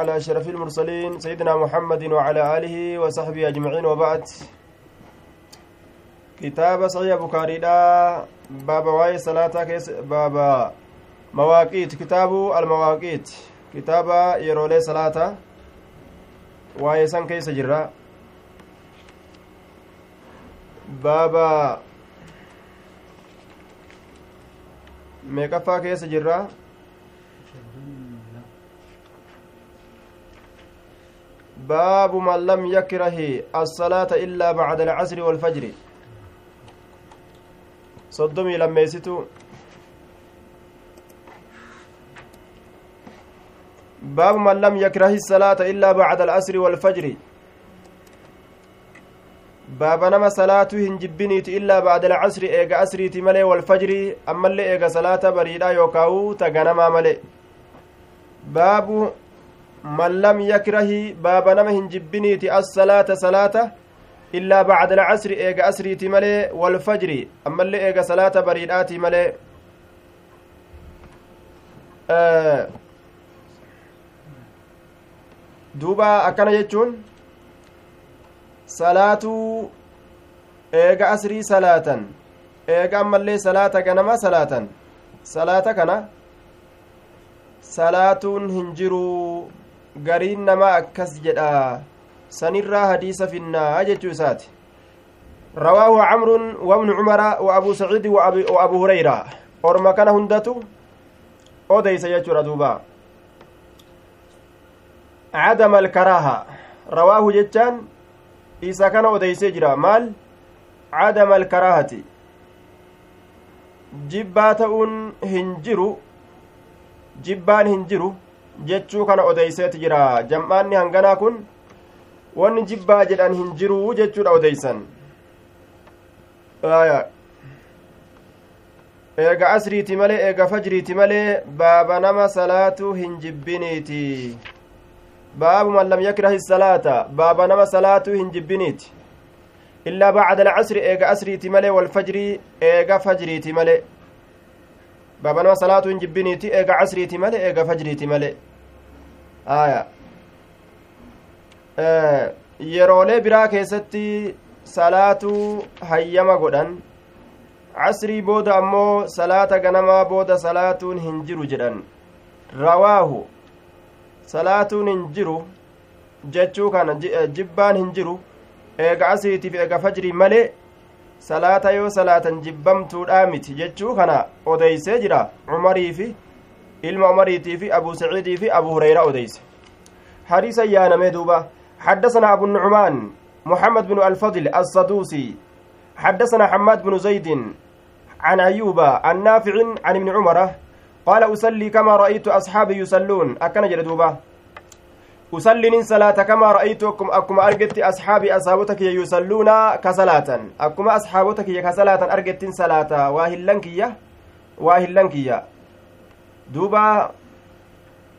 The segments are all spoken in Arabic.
على أشرف المرسلين سيدنا محمد وعلى آله وصحبه أجمعين وبعد. كتاب صحيح بخاري باب واي صلاة كيس باب مواقيت. كتاب المواقيت. كتاب يرولي صلاة واي سن كيس جرا. باب ميكفا كيس جرا. باب من لم يكره الصلاة إلا بعد العصر والفجر. صدمي لما يستو باب من لم يكره الصلاة إلا بعد العصر والفجر. باب نما صلاة هنجبنيت إلا بعد العصر إيغا أسريت ملي والفجر أما اللي إيغا صلاة بريدا يوكاو تغنما ملي. باب لم يكره باب نما هنجبنيتي الصلاة صلاة إلا بعد العصر إيغا أسريتي ملي والفجر. أما اللي إيغا صلاة بريداتي ملي. آه. دوبا أكنا يجون. صلاة إيغا أسري صلاة. إيغا أما اللي صلاة كنما صلاة. صلاة كنا. صلاة هنجروا gariin namaa akkas jedha sanirraa hadiisa finnaa jechuu isaati رواه عمرو وابن عمر وابو سعيد وابو هريره orma kana hundatu odeysa jechuudha duuba cadama alkaraaha rawaahu jechaan isa kana odeysee jira maal cadama alkaraahati jibbaa ta'uun hin jiru jibbaan hin jiru jechuu kana odeyseeti jira jam'aanni hanganaa kun wanni jibbaa jedhan hin jiruu jechuudha odeysan eega asriiti malee eega fajriiti malee baaba nama salaatuu hin jibbiniiti baabu man lam yakrahi salaata baaba nama salaatuu hin jibbiniiti illaa bacda alcasri eega asriiti malee walfajrii eega fajriiti malee baaba nama salaatuu hin jibbiniiti eega casriiti male eega fajriiti male aya yeroolee biraa keessatti salaatuu hayyama godhan casrii booda ammoo salaata ganamaa booda salaatuun hin jiru jedhan rawaahu salaatuun hin jiru jechuu kana jibbaan hin jiru eega asriitiif eega fajrii malee salaata yoo salaatan jibbamtuudha miti jechuu kana odeysee jira cumarii fi ilma umariitii fi abu saciidii fi abu hureyra odeyse حديث يا نميدوبة حدثنا أبو النعمان محمد بن الفضل الصدوسي حدثنا حماد بن زيد عن أيوب عن نافع عن ابن عمر قال أصلي كما رأيت أصحابي يصلون أكن جلدوبة usallinin salaata kamaa ra'aytukum akkuma argetti ashaabii ashaabota kiyya yusalluuna ka salaatan akkuma ashaabota kiyya ka salaatan argettin duuba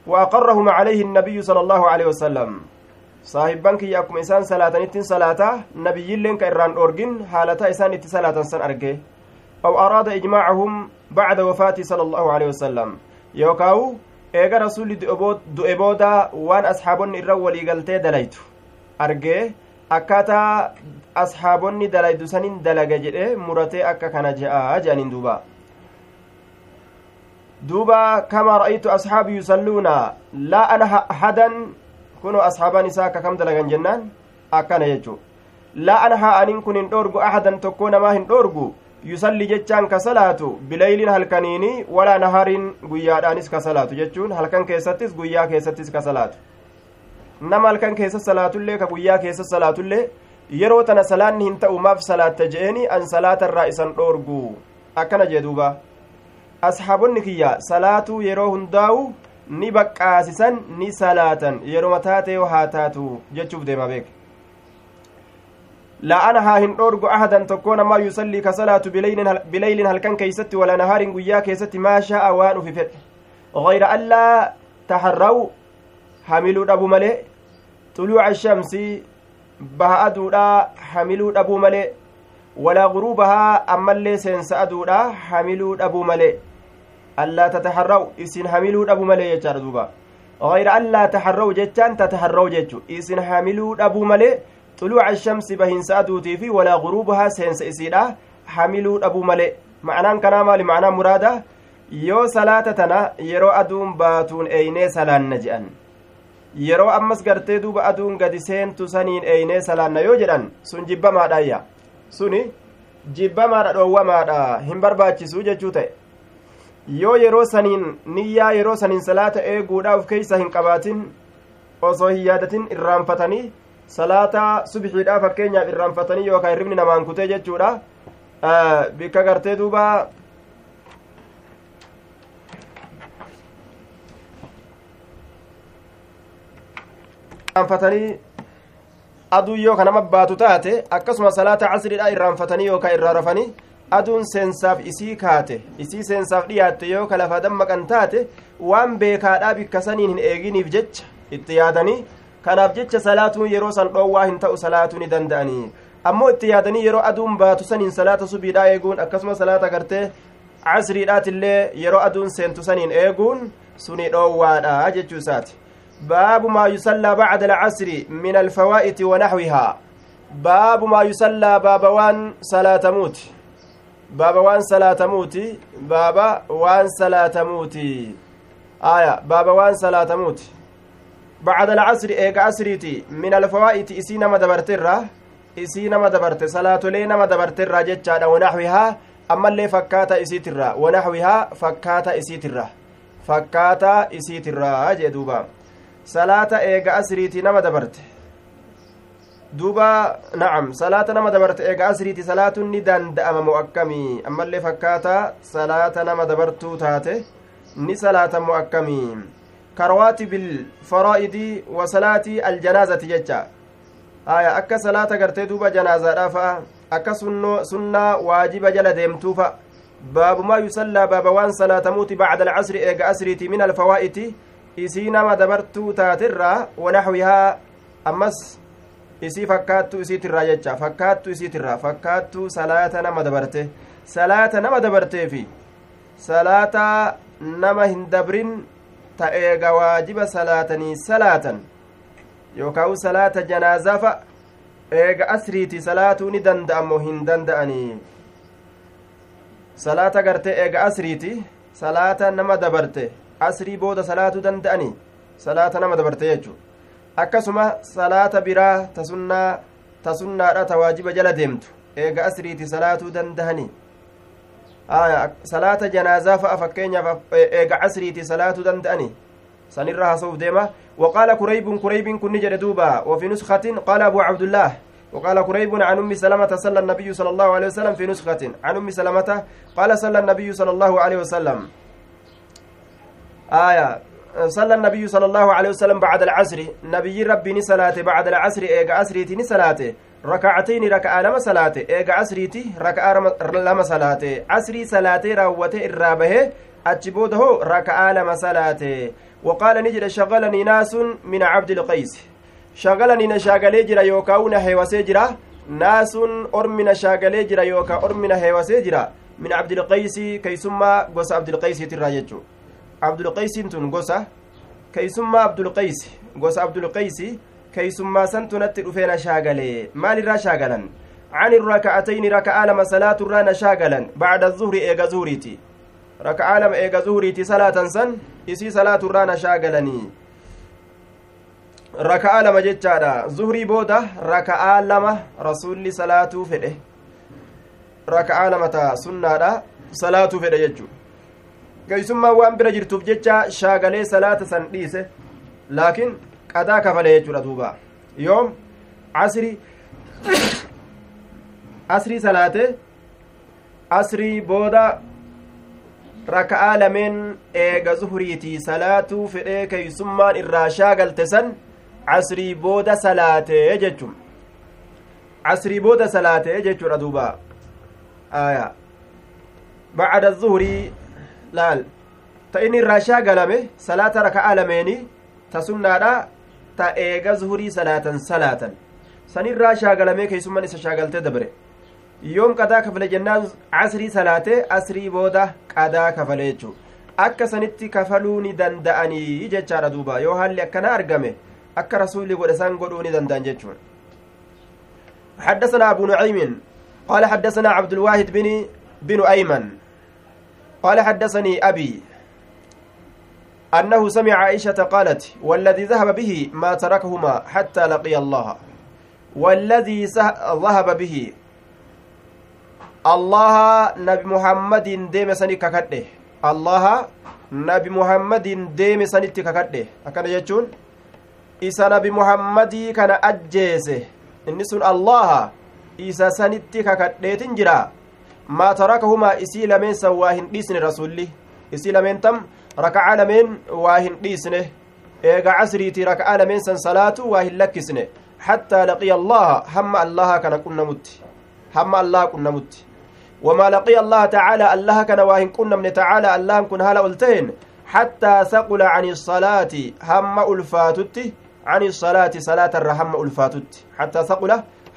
عليه النبي صلى الله عليه وسلم. صاحبان كي أكم إنسان صلاة نتين صلاة نبي لين كإران أورجن حالتا إنسان نتين صلاة سن أرجه. أو أراد إجماعهم بعد وفاة صلى الله عليه وسلم. يوكاو eega rasulli du'e booda waan asxaabonni irra waliigaltee dalaytu argee akkaataa asxaabonni dalaydu sanin dalaga jedhe muratee akka kana je'a je'aniin duuba duuba kamaa ra'aytu asxaabi yusalluuna laa ana ahadan kunoo asxaabaan isaa akka kam dalagan jennaan akkana jechuu laa ana haa anin kun hin dhoorgu ahadan tokkoo namaa hin dhoorgu yusalli jechaan ka salaatu bileeyliin halkaniini walaa nahariin guyyaadhaanis ka salaatu jechuun halkan keessattis guyyaa keessattis ka salaatu nama halkan keessa salaatullee ka guyyaa keessa salaatullee yeroo tana salaanni hin ta'u maaf salaatta je'eni an salaatarraa isan dhoorgu akkana jee duuba asxaabonni kiyya salaatuu yeroo hundaa'u ni baqqaasisan ni salaatan. Yeroo mataate yoo haa taatu jechuuf deema beek. لا أنا هاهن أورغ أحدا تكون ما يصلي كصلاة بليل بليل هل كان كيست ولا نهار قيا كيست ما شاء وان في فتح غير ألا تحروا حملوا أبو ملئ طلوع الشمس بها أدودا حملوا أبو ملئ غروبها أما اللي سينس أدودا حملوا أبو ملئ ألا تتحروا إسن حملوا أبو ملئ يجار دوبا. غير ألا تحروا جتان تتحروا جتشو. إسن حاملوا أبو ملي طلوع الشمس بهن سأدوتي في ولا غروبها سينس إسيدا حاملوا أبو ملي. معنى كنا مالي معنى مرادة yoo salaata tana yeroo aduun baatuun eeynee salaanna je'an yeroo ammas gartee duuba aduun gadi seentu saniin eeynee salaanna yoo jedhan sun jibbamaadhaayya suni jibbamaadha dhoowwamaadha hin barbaachisu jechuu ta'e. Yoo yeroo saniin niyyaa yeroo saniin salaata eeguudhaaf keeysa hin qabaatin osoo hin yaadatin irraanfatanii salaata subxiidhaa fakkeenyaaf irraanfatanii yookaan hirribni namaan kutee jechuudha. Bikka gartee duuba. Irraanfatanii aduun yoo kanama baatu taate akkasuma salaata casriidha irraanfatanii yookaan irraa rafanii aduun seensaaf isii kaate isii seensaaf dhiyaatte yoo ka lafa dammaqan taate waan beekaadhaa bikka saniin hin eeginiif jecha itti yaadanii kanaaf jecha salaatuun yeroo san dhoowwaa hin ta'u salaatuu ni danda'anii ammoo itti yaadanii yeroo aduun baatu saniin salaata subiidhaa eeguun akkasuma salaata gartee casriidhaatillee yeroo aduun seentu saniin eeguun suni dhoowwaadha jechuu باب ما يصلى بعد العصر من الفوائت ونحوها. باب ما يصلى باب وان صلاة موت باب وان صلاة موت باب وان صلاة موت آية. باب وان صلاة موت بعد العصر إيق عصريتي من الفوائت إسينا ما دبرترة إسينا ما دبرت. صلاة لينا ما دبرترة جتشانا ونحوها. أما اللي فكاتا إسيترة ونحوها فكاتا إسيترة فكاتا إسيترة جدوبا. Salaata eega asriiti nama dabarte duuba nacam salaata nama dabarte eega asriiti salaatuun ni danda'ama moo akkamii ammallee fakkaataa salaata nama dabartuu taate ni salaatamu akkamii karwaatibil faraa'idii wa salaatii aljanaazati jecha aya akka salaata gartee duuba janaazaadhaa fa'a akka sunnaa waajiba jala deemtuufa baabumaa yusallaa baaba waan salaatamuuti bacda alcasri eega asriiti min alfawaa'iti isii nama dabartuu taatirraa wanaxwihaa ammas isii fakkaattuu isiitirraa jecha fakkaattuu isiitirraa fakkaattuu salaata nama dabarte. Salaata nama dabarteefi salaata nama hin dabrin ta eega waajiba salaatanii salaatan yookaan salaata janaazafa eega asriiti salaatuu ni danda'amoo hin danda'anii. Salaata gartee eega asriiti salaata nama dabarte asrii booda salaatuu danda'anii salaata nama dabarte jechu akkasuma salaata biraa tasunnaa tasunnaadha ta waajiba jala deemtu eega asriiti salaatuu dandahanii salaata janaazaa fa'a fakkeenyaaf eega asriiti salaatuu danda'anii sanirra haasa'uuf deema وقال كريب كريب كن جد دوبا وفي نسخة قال أبو عبد الله وقال كريب عن أم سلمة صلى النبي صلى الله عليه وسلم في نسخة عن أم سلمة قال صلى النبي صلى الله عليه وسلم آية. صلى النبي صلى الله عليه وسلم بعد العصر. نبي ربي صلاة بعد العصر إيجا عصريتي صلاة ركعتين ركعة لما صلاة إيجا عصريتي ركعة لما صلاة عصري صلاة راوته الرابه أتشبوده ركعة لما صلاة وقال نجد شغلني ناس من عبد القيس. شغلني نشاغلي جرا يوكاون هيوسي جرا. ناس أرمنا شاغلي جرا يوكا أرمنا هيوسي جرا. من عبد القيس كيسما قص عبد القيس تراججو. Abdulqaysiin tun gosa keeysummaa abdulqaysi gosa abdulqaysi keeysummaa santu natti dhufee na shaagalee maalirraa shaagalan عن الركعتين ركعة لما صلاة الرانا شاغلا بعد الظهر إيغا زهريتي ركعة لما إيغا زهريتي صلاة سن إسي صلاة الرانا شاغلني. ركعة لما جتشادا زهري بودا ركعة لما رسول صلاة فده. ركعة لما تا سنة صلاة فده يجو geeysummaan waan bira jirtuuf jecha shaagalee salaata san dhiise laakiin qadaa kafalee jechuudha duuba yoom asrii asrii salaate asrii booda raka'aa lameen eega zuhuriitii salaatuu fedhee keeysummaan irraa shaagalte san asrii booda salaatee jechum asrii booda salaatee jechuudha duuba aya bacda zuhurii laal ta inni irraa shaagalame salaata raka'aa lameeni ta sunnaadha ta eega zuhurii salaatan salaatan sanirraa shaagalamee keeysumman isa shaagaltee dabre yoom qadaa kafale jennaan asrii salaate asrii booda qadaa kafale jechuu akka sanitti kafaluu ni danda'anii jechaadha duuba yoo haalli akkana argame akka rasuulli godhe san godhuu ni danda'an jechuun حدثنا أبو نعيم قال حدثنا عبد الواحد بن بن أيمن قال حدثني أبي أنه سمع عائشة قالت والذي ذهب به ما تركهما حتى لقي الله. والذي ذهب به الله نبي محمد ديم سني ككده. الله نبي محمد ديم سني ككده. أكن يجون؟ isa nabi muhammadii kana ajjeese inni sun san waa hin dhiisne rasulli isii lameen tam raka'a lameen waa hin dhiisne eega casriiti raka'a lameen san salaatu waa hin lakkisne hattaa laqiya allaha hamma allaha kana qunnamutti hamma allaha qunnamutti وما لقي الله تعالى الله كان واهن كنا من تعالى الله كن هلا قلتين حتى ثقل عن الصلاة هم ألفاتت عن الصلاة صلاة الرحم ألفاتت حتى ثقل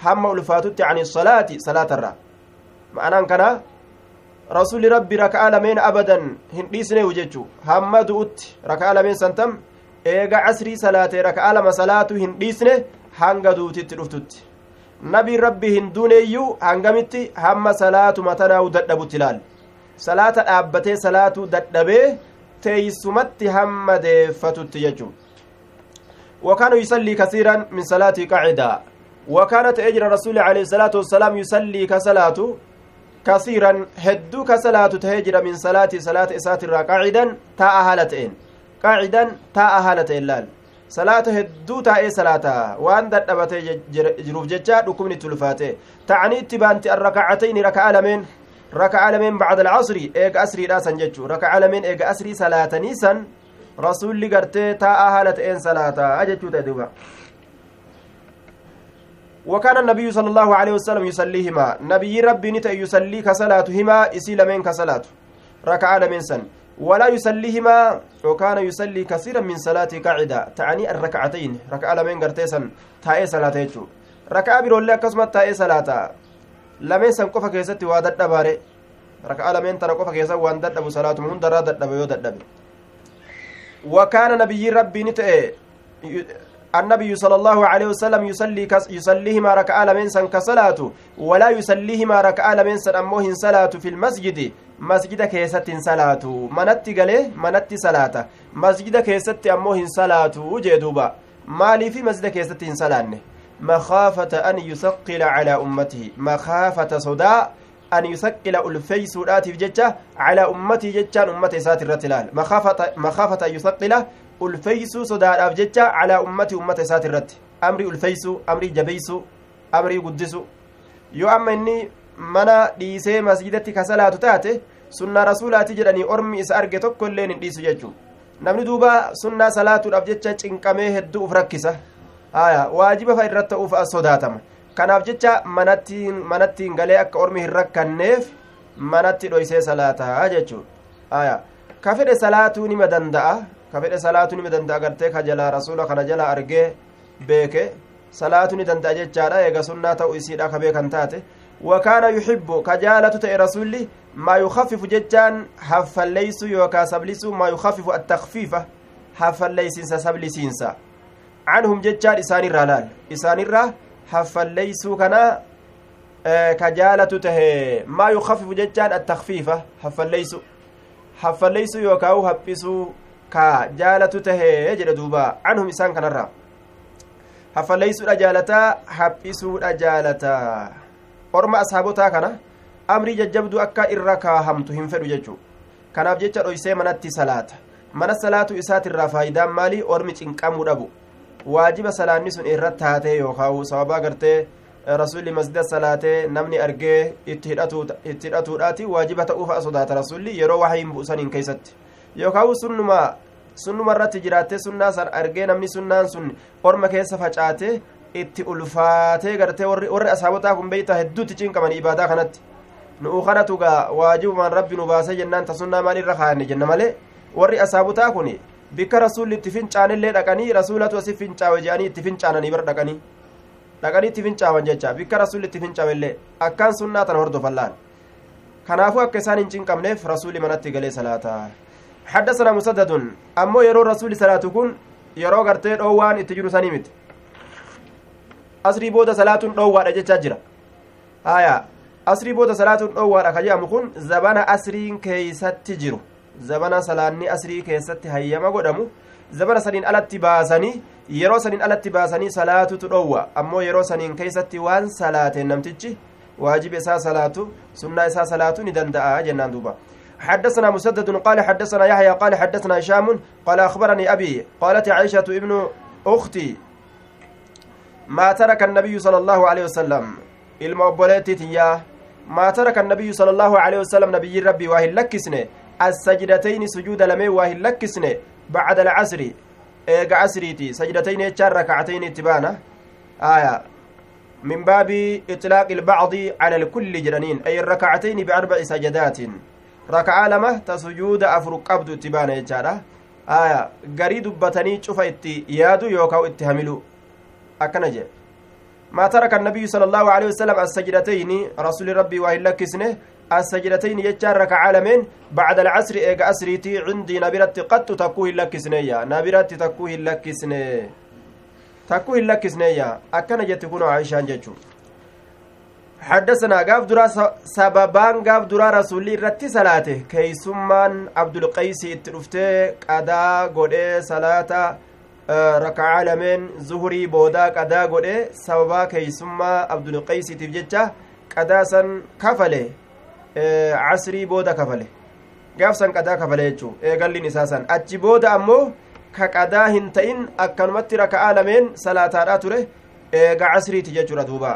هم ألفاتت عن الصلاة صلاة الرحم معنى كان رسول ربي ركع لمن أبدا هنديسني وججو هم دؤت ركع لمن سنتم إيجا عسري صلاة ركع لما صلاة هنديسني hanga duutitti dhuftutti nabii rabbi hin duuneeyyuu hangamitti hamma salaatuma tanaa'u dadhabutti ilaal salaata dhaabbatee salaatuu dadhabee teeysumatti hamma deeffatutti jechuu وكان يصلي كثيرا من صلاة قاعدة وكانت أجر رسول عليه الصلاة والسلام يصلي كثيرا هدو كصلاة تهجر من صلاة صلاة إسات قاعدا تاء هالتين قاعدا تاء هالتين لال taa'ee salaata waan dadhabatee jiruuf jecha dhukkubni itti ulfaate ta'anii itti baanti arrakacatayni raka'a lameen raka'a lameen bacda alcasri eega asriidha san jechuu raka'a lameen eega asrii salaatanii san rasulli gartee taa'aa haala ta'een salaataa jechuu ta'e duuba وكان النبي صلى الله عليه وسلم يصليهما. نبي ربي نتا يصلي كصلاتهما إسي لمن كصلات ركعة لمن سن. ولا يصليهما وكان يصلي كثيرا من صلاة قاعدة. تعني الركعتين. ركعة لمن قرتيسا تاء صلاة يجو. ركعة برولي كسمة تاء صلاة لمن سن قفا كيستي وادد دباري. ركعة لمن ترى قفا كيسا وان دد صلاة من درا دد دبا يودد وكان نبي ربي نتأ النبي صلى الله عليه وسلم يصلي كس يصليهما ركعة لمن سن كصلاة ولا يصليهما ركعة لمن سن أموهن صلاة في المسجد salaatu manatti galee manatti salaata masjida keessatti ammoo hin salaatu jee duuba maaliifi masjida keessatti hin salaanne makaafata an yusaqqila calaa ummatihi makaafata sodaa an yusaqqila ulfeeysuudhaatiif jecha calaa ummatii jechaan ummata isaati irratti ilaal makaafata an yusaqqila ulfeeysuu sodaadhaaf jecha calaa ummatii ummata isaati irratti amrii ulfeeysuu amrii jabeeysuu amrii guddisu yoo amma inni mana dhiisee masjidatti ka salaatu taate sunnaa rasuulaati jedhanii ormi isa arge tokko illeen hin dhiisu jechuu namni duuba sunnaa salaatuudhaaf jecha cinqamee hedduu uf rakkisa haya waajiba fa irratti ta'uuf as sodaatama kanaaf jecha manattiin manattiin galee akka ormi hin rakkanneef manatti dhoysee salaataa jechuu haya ka fedhe salaatuu nima danda'a ka fedhe salaatuu nima danda'a gartee ka jalaa rasuula kana jala argee beeke. Salaatuu ni danda'a jechaadha eega sunnaa ta'u isiidha ka beekan taate. وكان يحب كجالة تأي رسولي ما يخفف ججان حفليس يوكا سبليس ما يخفف التخفيف حفليسنسا سبليسنسا عنهم ججان إسان الرلال إسان الرا حفليس كنا آه كجالة تهي ما يخفف ججان التخفيف حفليس حفليس يوكاو ka jaalatu tahee jedhe duuba. Anhum isaan kanarraa. Hafalleeysuudha jaalataa haphisuudha jaalataa orma ashaabotaa kana amrii jajjabduu akka irra kaahamtu hin fedhu jechuu. Kanaaf jecha dhoysee manatti salaata. Mana salaatu isaatirraa faayidaan maalii ormi cinqamuu dhabu. Waajiba salaanni sun irra taatee yookaan sababaa agartee eh, rasuulli masjida salaatee namni argee itti hidhatuudhaati. Waajiba ta'uufa sodaata rasuulli yeroo wahayin bu'usan hin keessatti yookaan sunnuma sunnuma irratti jiraattee sunnaa san argee namni sunnaan sun orma keessa facaatee itti ulfaatee gartee warri asaabotaa kun beeyta hedduutti cinqaman ibaadaa kanatti. Nu'u kanatu gaa waajibumaan rabbi nu baasee jennaan tasunnaa maal irra kaa'anne jenna malee? Warri asaabotaa kun bikka rasuulli itti fincaanillee dhaqanii rasuulatu asi fincaawe jedhanii itti fincaananii bira dhaqanii. Dhaqanii itti fincaawan jecha bikka rasuulli itti fincaawellee akkaan sunnaa tana hordofan laal kanaafuu akka isaan hin cinqabneef rasuulli manatti galee salaataa حدثنا مسدد أمو يرو رسول صلاة كن يرو غرتي دوان اتجرو سنيمت أسري بودا صلاة دوان أجتشا جرا آية أسري بودا صلاة دوان أكجام كن زبان أسرين كيست جرو زبان صلاني أسري كيست هيما قدمو zabana saniin alatti baasanii yeroo saniin alatti baasanii salaatutu dhowwa ammoo yeroo saniin keeysatti waan salaateen namtichi واجب إساء صلاة سنة إساء صلاة ندندأ جنان دوبا. حدثنا مسدد قال حدثنا يحيى قال حدثنا هشام قال أخبرني أبي قالت عائشة ابن أختي ما ترك النبي صلى الله عليه وسلم. المؤبولات تياه ما ترك النبي صلى الله عليه وسلم نبي ربي واهل لكسنه السجدتين سجود لمي واهل لكسنه بعد العصر. إيقا عصريتي. سجدتين يتشار ركعتين إتبانا. آية. من باب إطلاق البعض على الكل جرانين أي الركعتين بأربع سجدات. ركعة لما تسجود أفرق قبض اتبانا يتشارة آية قري دبتني شوف اتي يادو يوكاو اتهملو أكنجي ما ترك النبي صلى الله عليه وسلم السجدتين رسول ربي وإن لكسنه السجدتين يجار ركع لمن بعد العصر إيجا أسريتي عندي نبرت قد تكوه لكسنيا نبرت تكوه لكسني تكوه لكسنيا أكن جتكون عائشة جتشو حدثنا قاف درا سببان قاف درا رسولي رتي صلاته كيسمان عبد القيس اترفته قدا قد صلاة ركع لمن زهري بودا قدا قد سببا كيسما عبد القيس تفججه قداسا كفله casrii booda kafale gaafsan qadaa kafale jechuu eegalliin isaa san achi booda ammoo ka qadaa hin ta'in akkanumatti raka'aa lameen salaataadha ture eega casriiti jechuudha duuba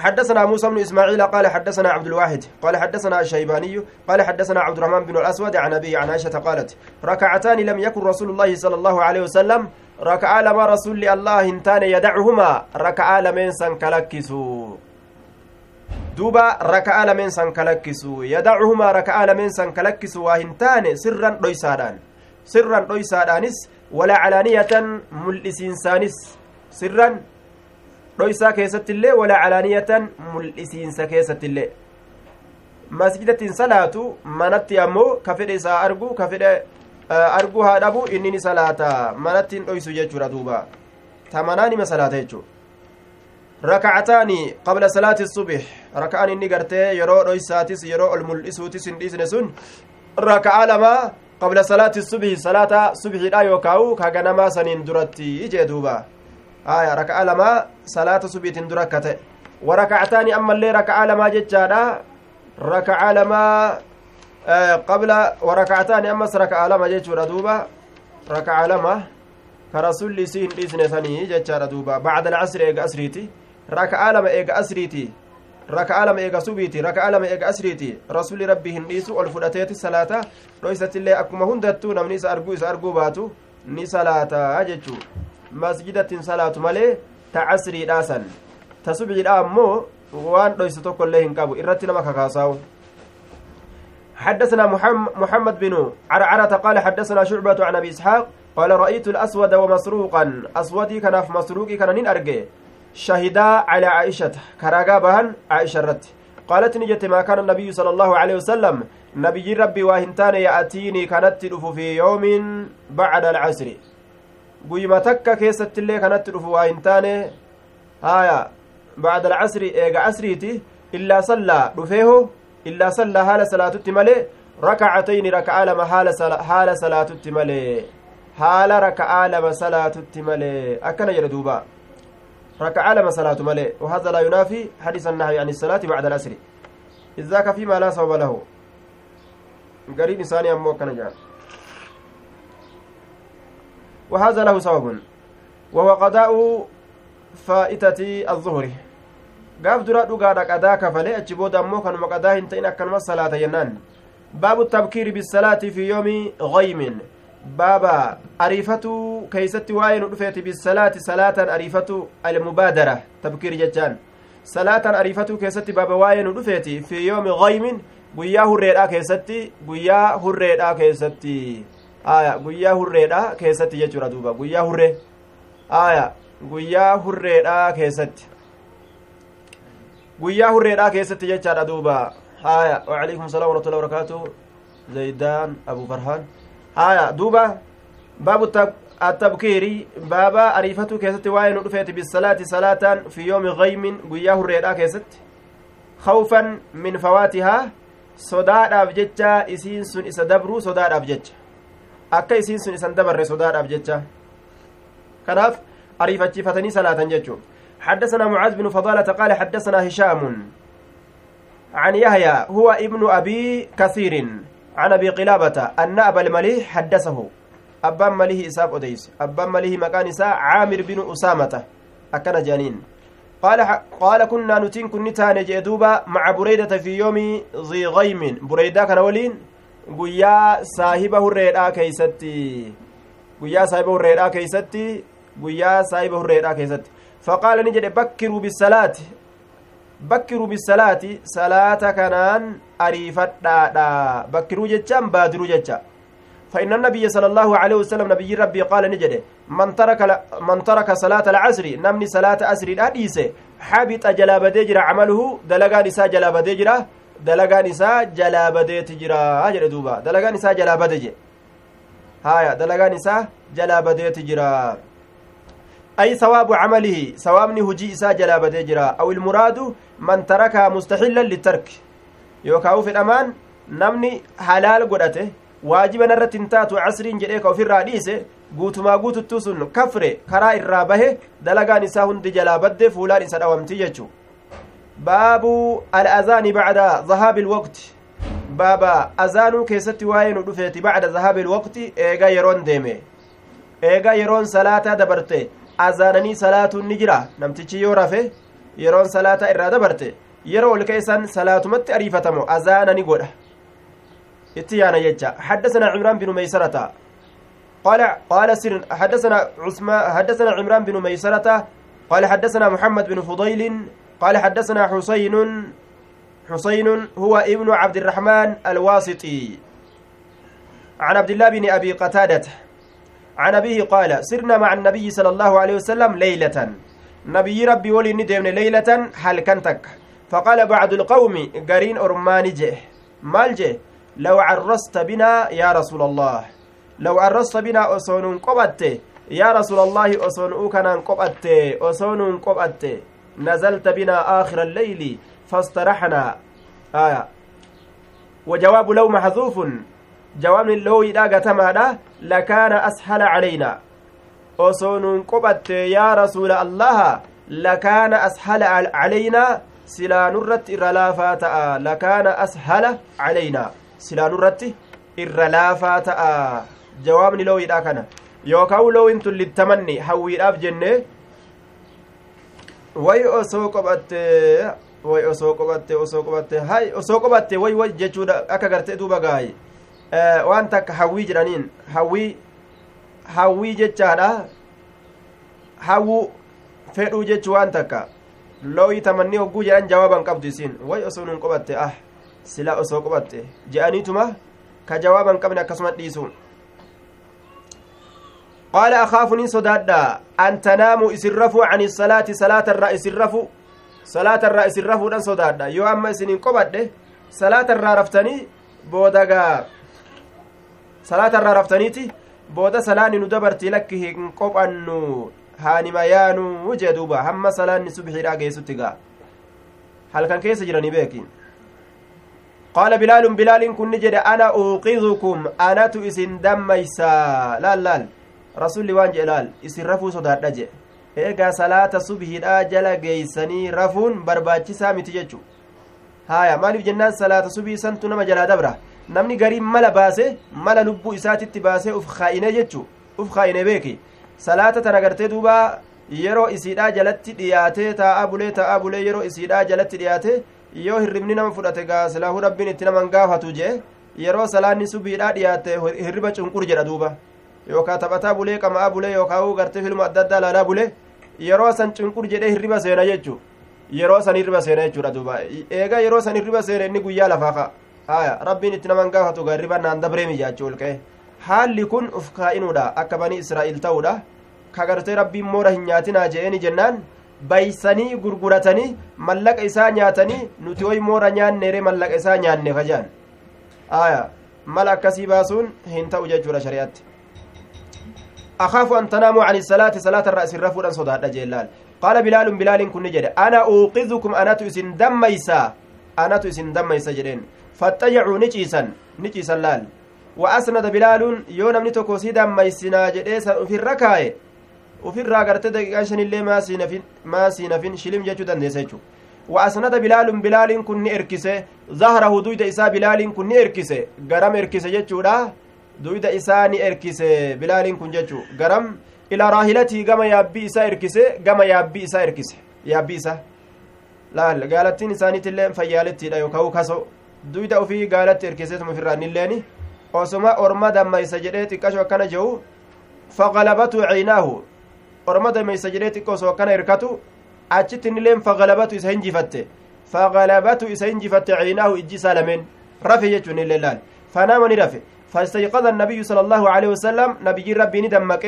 حدثنا موسى بن إسماعيل قال حدثنا عبد الواحد قال حدثنا الشيباني قال حدثنا عبد الرحمن بن الأسود عن ابي عن عائشة قالت ركعتان لم يكن رسول الله صلى الله عليه وسلم ركعا لما رسول الله انتان يدعهما ركعا لمن سنكلكسوا duuba raka'a lameen san kalakkisu yadacuhumaa raka'a lameen san kalakkisu waa hin taane sirran dhoysaadhaan sirran dhoysaadhaanis walaa dhoysaa keessattillee walaa calaaniyatan mul'isiinsa keessattillee. Masjidattiin salaatu manatti ammoo ka fedhe isaa argu ka fedhe arguu haa dhabu inni ni salaata. Manattiin dhoysu jechuudha duuba. Ta manaa nima salaata jechuudha. Rakacataani qabla salaati subix raka'an inni gartee yeroo dhoysaatis yeroo ol mul'isuutis hin dhiisne sun raka'a lama qabla salaati subixi salaata subxiidha yookaawu ka ganamaa saniin ijee duuba aya raka'a lama salaata subiitin dura akka ta'e warakacataani ammallee raka'a lamaa jechaadha raka'a lamaa qabla warakacataani ammas raka'a lama jechuudha duuba raka'a lama ka rasulli isii hin dhiisne sanii jechaadha duuba bacda alcasri eega asriiti raka'aa lama eega asriiti raka'aa lama eega subiiti raka'aa lama eega asriiti rasuli rabbii hin dhiisu ol fudhateeti salaata dhoysatillee akkuma hundattuu namni isa arguu isa arguu baatu ni salaataa jechuu masjidattiin salaatu malee ta casriidhaasan ta subxiidha ammoo waan dhoysa tokkoillee hin qabu. Irratti nama kakaasaa'u. حدثنا محمد بن عرعرة قال حدثنا شعبة عن أبي إسحاق قال رأيت الأسود ومسروقا. أسودي كان في مسروقي كان نين أرجي شهدا على عائشة. كراغا بهن عائشة رت قالت نجت ما كان النبي صلى الله عليه وسلم. نبي ربي واهنتان يأتيني كانت في يوم بعد العصر قيمة تكا كيست اللي كانت تدف واهنتان هايا بعد العصر إيغا عصريتي إلا صلى رفيه إلا صلى هال صلاة التمالي ركعتين ركعة لما هال صلاة التمالي هال ركعة لما صلاة التمالي أكنا يردوبا ركعة لما صلاة ملئ وهذا لا ينافي حديث النهي عن الصلاة بعد الأسر إذ ذاك فيما لا سبب له قريب ثاني أمو كان جان وهذا له سبب وهو قضاء فائتة الظهر dhugaadha qadaa kafalee achi booda ammoo kanuma qadaa hin ta'in akkanuma salaata jennaan baabu tabkiiri bisalaati fi yoomi gaymin baaba ariifatuu keeysatti waa'ee nu dhufeeti bisalaati salaatan ariifatu almubaadara tabkiir jechaan salaatan ariifatuu keessatti baaba waa'ee nu dhufeeti fi yoomi gaymin guyyaa hurreedhaa keessatti guyyaa hurreedhaa keessatti aya guyyaa hurreedhaa keessatti jechuudha duuba guyyaa hurree aya guyyaa hurreedhaa keessatti guyyaa hurreedhaa keessatti jechaadha duuba aya waalaikum salaam warahmatullahi wabarakaatuh zaydaan abu farhaan aya duuba baabu ariifatu keessatti waa'ee nu dhufeeti bisalaati salaataan fi yoomi gaymin guyyaa hurreedhaa keessatti khawfan min fawaatihaa sodaadhaaf jecha isiin sun isa dabruu sodaadhaaf jecha akka isiin sun isan dabarre sodaadhaaf jecha. Kanaaf ariifachiifatanii salaatan jechuun. حدثنا معاذ بن فضالة قال حدثنا هشام عن يحيى هو ابن أبي كثير عن أبي قلابة أن أبا المليح حدثه أبان مليه إساف أديس أبان مليه مكان إساء عامر بن أسامة أكن جانين قال قال كنا نتين كن تان جدوبا مع بريدة في يوم ذي غيم بريدة كان ولين guyyaa saahiba hurreedhaa keeysatti guyyaa saahiba hurreedhaa keeysatti guyyaa saahiba hurreedhaa keessatti faqaala ni jedhe bakkiruu bisalaati bakkiruu bisalaati salaata kanaan ariifadhaadha bakkiruu jechaan baadiruu jecha فإن النبي صلى الله عليه وسلم نبي ربي قال نجده من ترك من ترك صلاة العصر نمني صلاة عصر الحديث حبط جلاب دجر عمله دلغا نساء جلاب دجر دلغا نساء جلاب دجر هاجر دوبا دلغا نساء جلاب دجر هايا دلغا نساء جلاب دجر أي ثواب عمله ثوابني هجي إساء جلاب دجر أو المراد من تركها مستحلا للترك يوكاو في الأمان نمني حلال قدته waajiban irratti hin taatu casriin jedhee ka ofirraa dhiise guutumaa guututtuu sun kafre karaa irraa bahe dalagaan isaa hundi jalaa badde fuulaan isa dhawamti jechu baabu al'azaani bacda dhahaabi ilwaqti baaba azaanuu keessatti waa'ee nu dhufeeti bacda dhahaabi ilwaqti eega yeroon deeme eega yeroon salaataa dabarte azaananii salaatuun ni jira namtichi yoo rafe yeroon salaataa irraa dabarte yeroo ol keessan salaatumatti ariifatamu azaanani godha اتيانا يجا حدثنا عمران بن ميسرة قال قال سر حدثنا عثمان حدثنا عمران بن ميسرة قال حدثنا محمد بن فضيل قال حدثنا حسين حسين هو ابن عبد الرحمن الواسطي. عن عبد الله بن أبي قتادة عن أبيه قال سرنا مع النبي صلى الله عليه وسلم ليلة. نبي ربي ولي ندمن ليلة هل كنتك؟ فقال بعض القوم قرين أرماني جه مال جه. لو عرست بنا يا رسول الله. لو عرست بنا أصون قبت يا رسول الله أصون أوكنا قبت أصون قبت نزلت بنا آخر الليل فاسترحنا. آية. وجواب لو محذوف. جواب لو إذا تمادا. لكان أسهل علينا. أصون قبت يا رسول الله. لكان أسهل علينا. سلا نرت إرلافات. لكان أسهل علينا. silaanu irratti irra laafaa ta'a jawaabni looyiidha kana yookaan looyin tun littamanni hawwiidhaaf jenne way osoo qobatte way osoo qobatte osoo qobatte hay osoo qobatte way way jechuudha akka gartee duuba gaayi waan takka hawwii jedhaniin hawwii hawwii jechaadha hawwu fedhuu jechuu waan takka looyi tamanni hogguu jedhan jawaaban qabdu isiin way osoo nun qobatte ah sila osoo qobatte je'aniituma ka jawaaban qabne akkasuma dhiisu qaala tanaamu isin rafuu ani salaati salaata irraa isin rafu salaata irraa isin rafuudhan sodaadha yoo amma isinin qobadhe salaata irraa raftanii boodagaa salaata irraa raftaniiti booda salaanni nu dabartii lakki hin qophannu haanima yaanuu jee duuba hamma salaanni subxiidhaa geessutti gaa halkan keessa jiranii beekin قال بلال بلال كن جد أنا أوقظكم أنا تئسن دميسا لا rasulli waan jedhe laal isin rafuu sodaadha jedhe eegaa salaata subhiidha jala geeysanii rafuun barbaachisaa miti jechu haya maaliif jennaan salaata subii santu nama jalaa dabra? Namni garii mala baase mala lubbuu isaatitti baasee uf kaa'ine jechu uf kaa'ine beeki salaata tana gartee duuba yeroo isiidhaa jalatti dhiyaate taa'aa bulee taa'aa bulee yeroo isiidhaa jalatti dhiyaate yoo hirribni nama fudhate gaa silaahuu rabbiin itti naman gaafatu jee yeroo salaanni subiidhaa dhiyaate hirriba cunqur jedha duuba. Yookaa taphataa bulee qama'a bulee yookaa gartee filma adda addaa laalaa bulee yeroo san cunqur jedhee hirriba seena jechu yeroo san hirriba seena jechuudha duuba. Eega yeroo san hirriba seena inni guyyaa lafaa ka haya rabbiin itti naman gaafatu gaa hirriba naan dabreemi jechuu ol ka'e. Haalli kun uf kaa'inuudha. Akka banii israa'iil ta'uudha. Ka gartee rabbiin moora hin nyaatinaa je'eni jennaan baysanii gurguratanii mallaqa isaa nyaatanii nuti hoy moora nyaanneere mallaqa isaa nyaanne kajaan aya mala akkasii baasuun hin ta'u jechuudha shari'atti أخاف أن تناموا عن الصلاة صلاة الرأس الرفود صداد جلال قال بلال بلال كن جد. أنا أوقظكم أنا تؤسن دميسا أنا تؤسن دميسا جدين. فاتجعوا نجيسا نجيسا لال. وأسند بلال يوم نمني تكوسي دميسنا جديسا. في الركاية. ofirraa gartee daqiiqaa shanillee maa siinafin shilim jechuu dandeessa jechuu وأسند بلال بلال كن إركسه ظهره دويد إساء بلال كن إركسه غرم إركسة جتشودا ني إركسه بلال كن جتشو غرم إلى راهلته كما يابي إساء إركسه كما يابي إساء إركسه يابي إساء لا قالتين إساني تلين فيالتي لا يكاو كسو دويد أفي قالت إركسه مفران الليني osoma orma dammaysa jedhee xiqqasho akkana jehu faqalabatu ciinaahu orma dammaysa jedhee xiqqo osoo akkana hirkatu achitti innileen fagalabatu isa hinjifatte fagalabatu isa hinjifatte ciinaahu ijji isaa lameen rafe jechuun illee laal fanaama ni rafe فاستيقظ النبي صلى الله عليه وسلم نبي ربي ندمك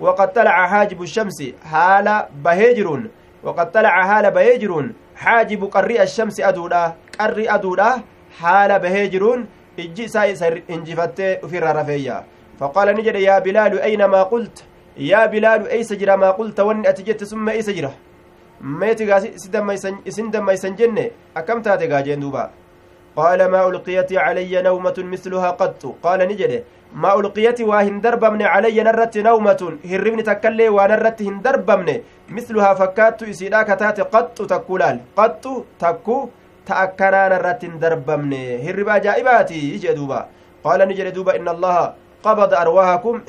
وقد طلع حاجب الشمس حال بهجرون وقد طلع حال بهجرون حاجب قري الشمس أدودا قري أدودا حال بهجرون إجي سايس إنجفت في رفيا. فقال نجد يا بلال أينما قلت؟ يا بلال أي سجرة ما قلت؟ وأني أتجت ثم أي سجرة. meeti gaa isin dammaysan jenne akkam taate gaa jeen duuba qaala maa ulqiyati calayya nawmatun misluhaa qattu qaala ni jedhe maa ulqiyati waa hin darbamne calayya narratti nawmatun hirribni takkaillee waa narratti hin darbamne misluhaa fakkaattu isiidha ka taate qaxxu takku laal qaxxu takku ta akkanaa narratti hin darbamne hirriba ajaa'ibaati jee duuba qaala ni jedhe duuba inna allaha qabada arwaahakum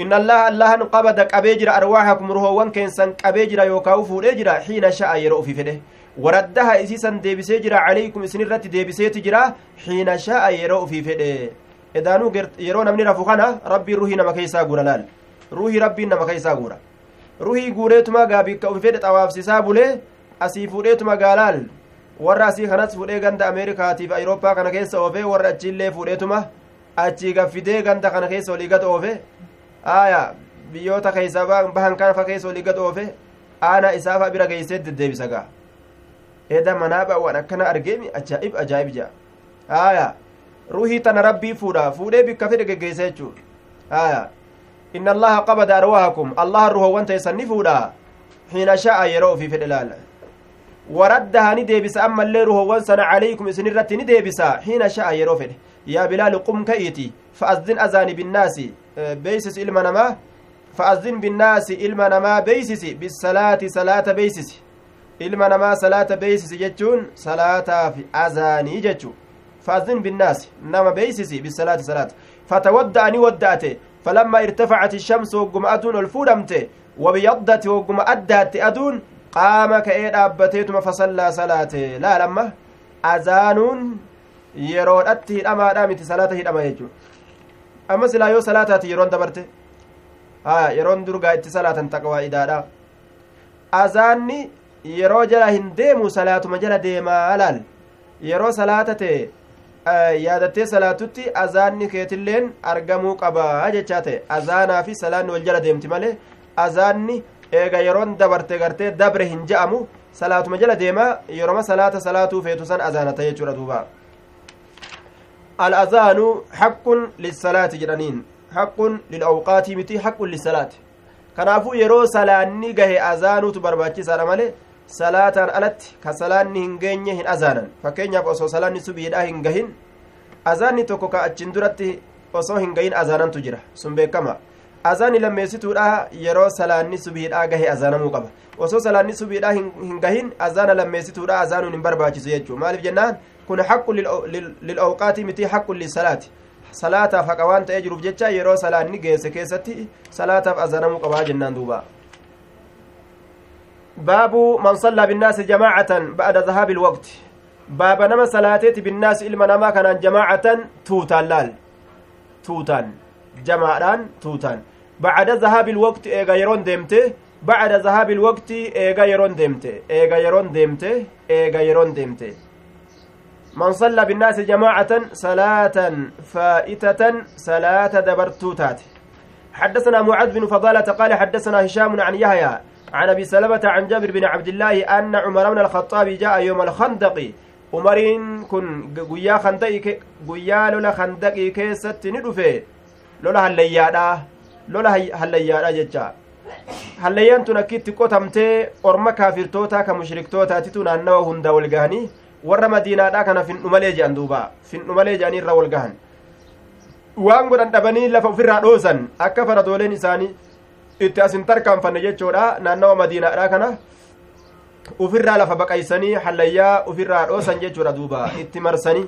إن الله الله قبض قبيجر أرواحكم روحوان كينسان قبيجر يوكاو فوديجر حين شاء يرؤ في فده. وردها إسيسا ديبسي جرا عليكم الرت ديبسي تجرا حين شاء يرؤ في فده. إدانو يرو نمني رفوخنا ربي روحي نما كيسا غورا لال. روحي ربي نما كيسا غورا روحي غوريتما غابي كو في فده طواف سيسا بوله أسي فوديتما غالال warra asii kanas fudhee ganda ameerikaatiif awurooppaa kana keessa oofe warra achiillee fudheetuma achii gaffidee ganda aya biyyoota keeysa bahan kana keessa olii gad oofe aana isaafa bira geeysee deddeebisa gaa. Eda manaaba waan akkana argeemi ajaa'ib ajaa'ib jea aya ruhii tana rabbii fuudha fuudhee bikka fedhe geggeeysa jechuu. Aya inna allaha qabada arwaahakum allaha ruhowwan teessan ni fuudha xiina sha'a yeroo ofii fedhe laala. Waraddaha ni deebisa ammallee ruhowwan sana calaykum isin irratti ni deebisa xiina sha'a yeroo fedhe yaa bilaalu qum ka'iiti fa'azdin azaani binnaasi beeysis ilma namaa fa'azdin binnaasi ilma namaa beeysisi bisalaati salaata beeysisi ilma namaa salaata beeysisi jechuun salaataaf azaanii jechu fa'azdin binnaasi nama beeysisi bisalaati salaata fatawadda'ani wadda'ate falammaa irtafacati shamsu wogguma aduun ol fuudhamte wabiyaddati wogguma addaatti aduun qaama ka'ee dhaabbateetuma fasallaa salaate laalamma azaanuun yeroodhatti hidhamaadha miti salaata hidhama jechuudha amma silaa yoo salaataati yeroon dabarte haya yeroon durgaa itti salaatan taqwaa'idaadha azaanni yeroo jala hin deemu salaatuma jala deemaa laal yeroo salaata ta'e yaadattee salaatutti azaanni keetilleen argamuu qabaa jechaa ta'e azaanaa fi salaanni wal jala deemti malee azaanni eega yeroon dabarte gartee dabre hin ja'amu salaatuma jala deemaa yeroma salaata salaatuu feetu san azaanata jechuudha duubaa الأذان حق للصلاة جرانين حق للأوقات متي حق للصلاة salaanni gahe azaanuutu barbaachisaadha male salaataan alatti ka salaanni hin geenye hin azaanan fakkeenyaaf osoo salaanni subiidha hin gahin azaanni tokko ka achin duratti osoo hin gahin azaanantu jira sun beekama azaanni lammeessituudha yeroo salaanni subiidha gahe azaanamuu qaba osoo salaanni subiidha hin gahin azaana lammeessituudha azaanuun hin barbaachisu jechuu maaliif jennaan kun haqqu lilawqaati miti haqqu lisalaati salaataaf haqa waan ta'ee jiruuf jecha yeroo salaanni geesse keessatti salaataaf azanamuu qabaa jennaan duuba baabu man sallaa binnaasi jamaacatan ba'da dhahaabi ilwaqti baaba nama salaateeti binnaasi ilma namaa kanaan jamaacatan tuutaan laal tuutaan jamaadhaan tuutaan bacda dhahaabi ilwaqti eega yeroon deemte bacda dhahaabi ilwaqti eega yeroon deemte eega yeroon deemte eega yeroon deemte من صلى بالناس جماعة صلاة فائتة صلاة دبرتوتات حدثنا معاذ بن فضالة قال حدثنا هشام عن يحيى عن أبي سلمة عن جابر بن عبد الله أن عمر بن الخطاب جاء يوم الخندق. عمرين كن غيا خندقي غيا لولا خندقي كيست ندفه. لولا هليادا لولا هليادا tun akkitti qotamtee orma kaafirtootaa ka mushriktootatitu naannawa hunda wal gahanii warra madiinaadha kana findhumalee jedhan duuba findhumalee jedhanii irra wal gahan waan godhan dhabanii lafa ofirraa dhoosan akka faradooleen isaanii itti asin tarkaanfanne jechuudha naannawa madiinaadha kana ufirraa lafa baqaysanii hallayyaa ufirraa dhoosan jechuudha duuba itti marsanii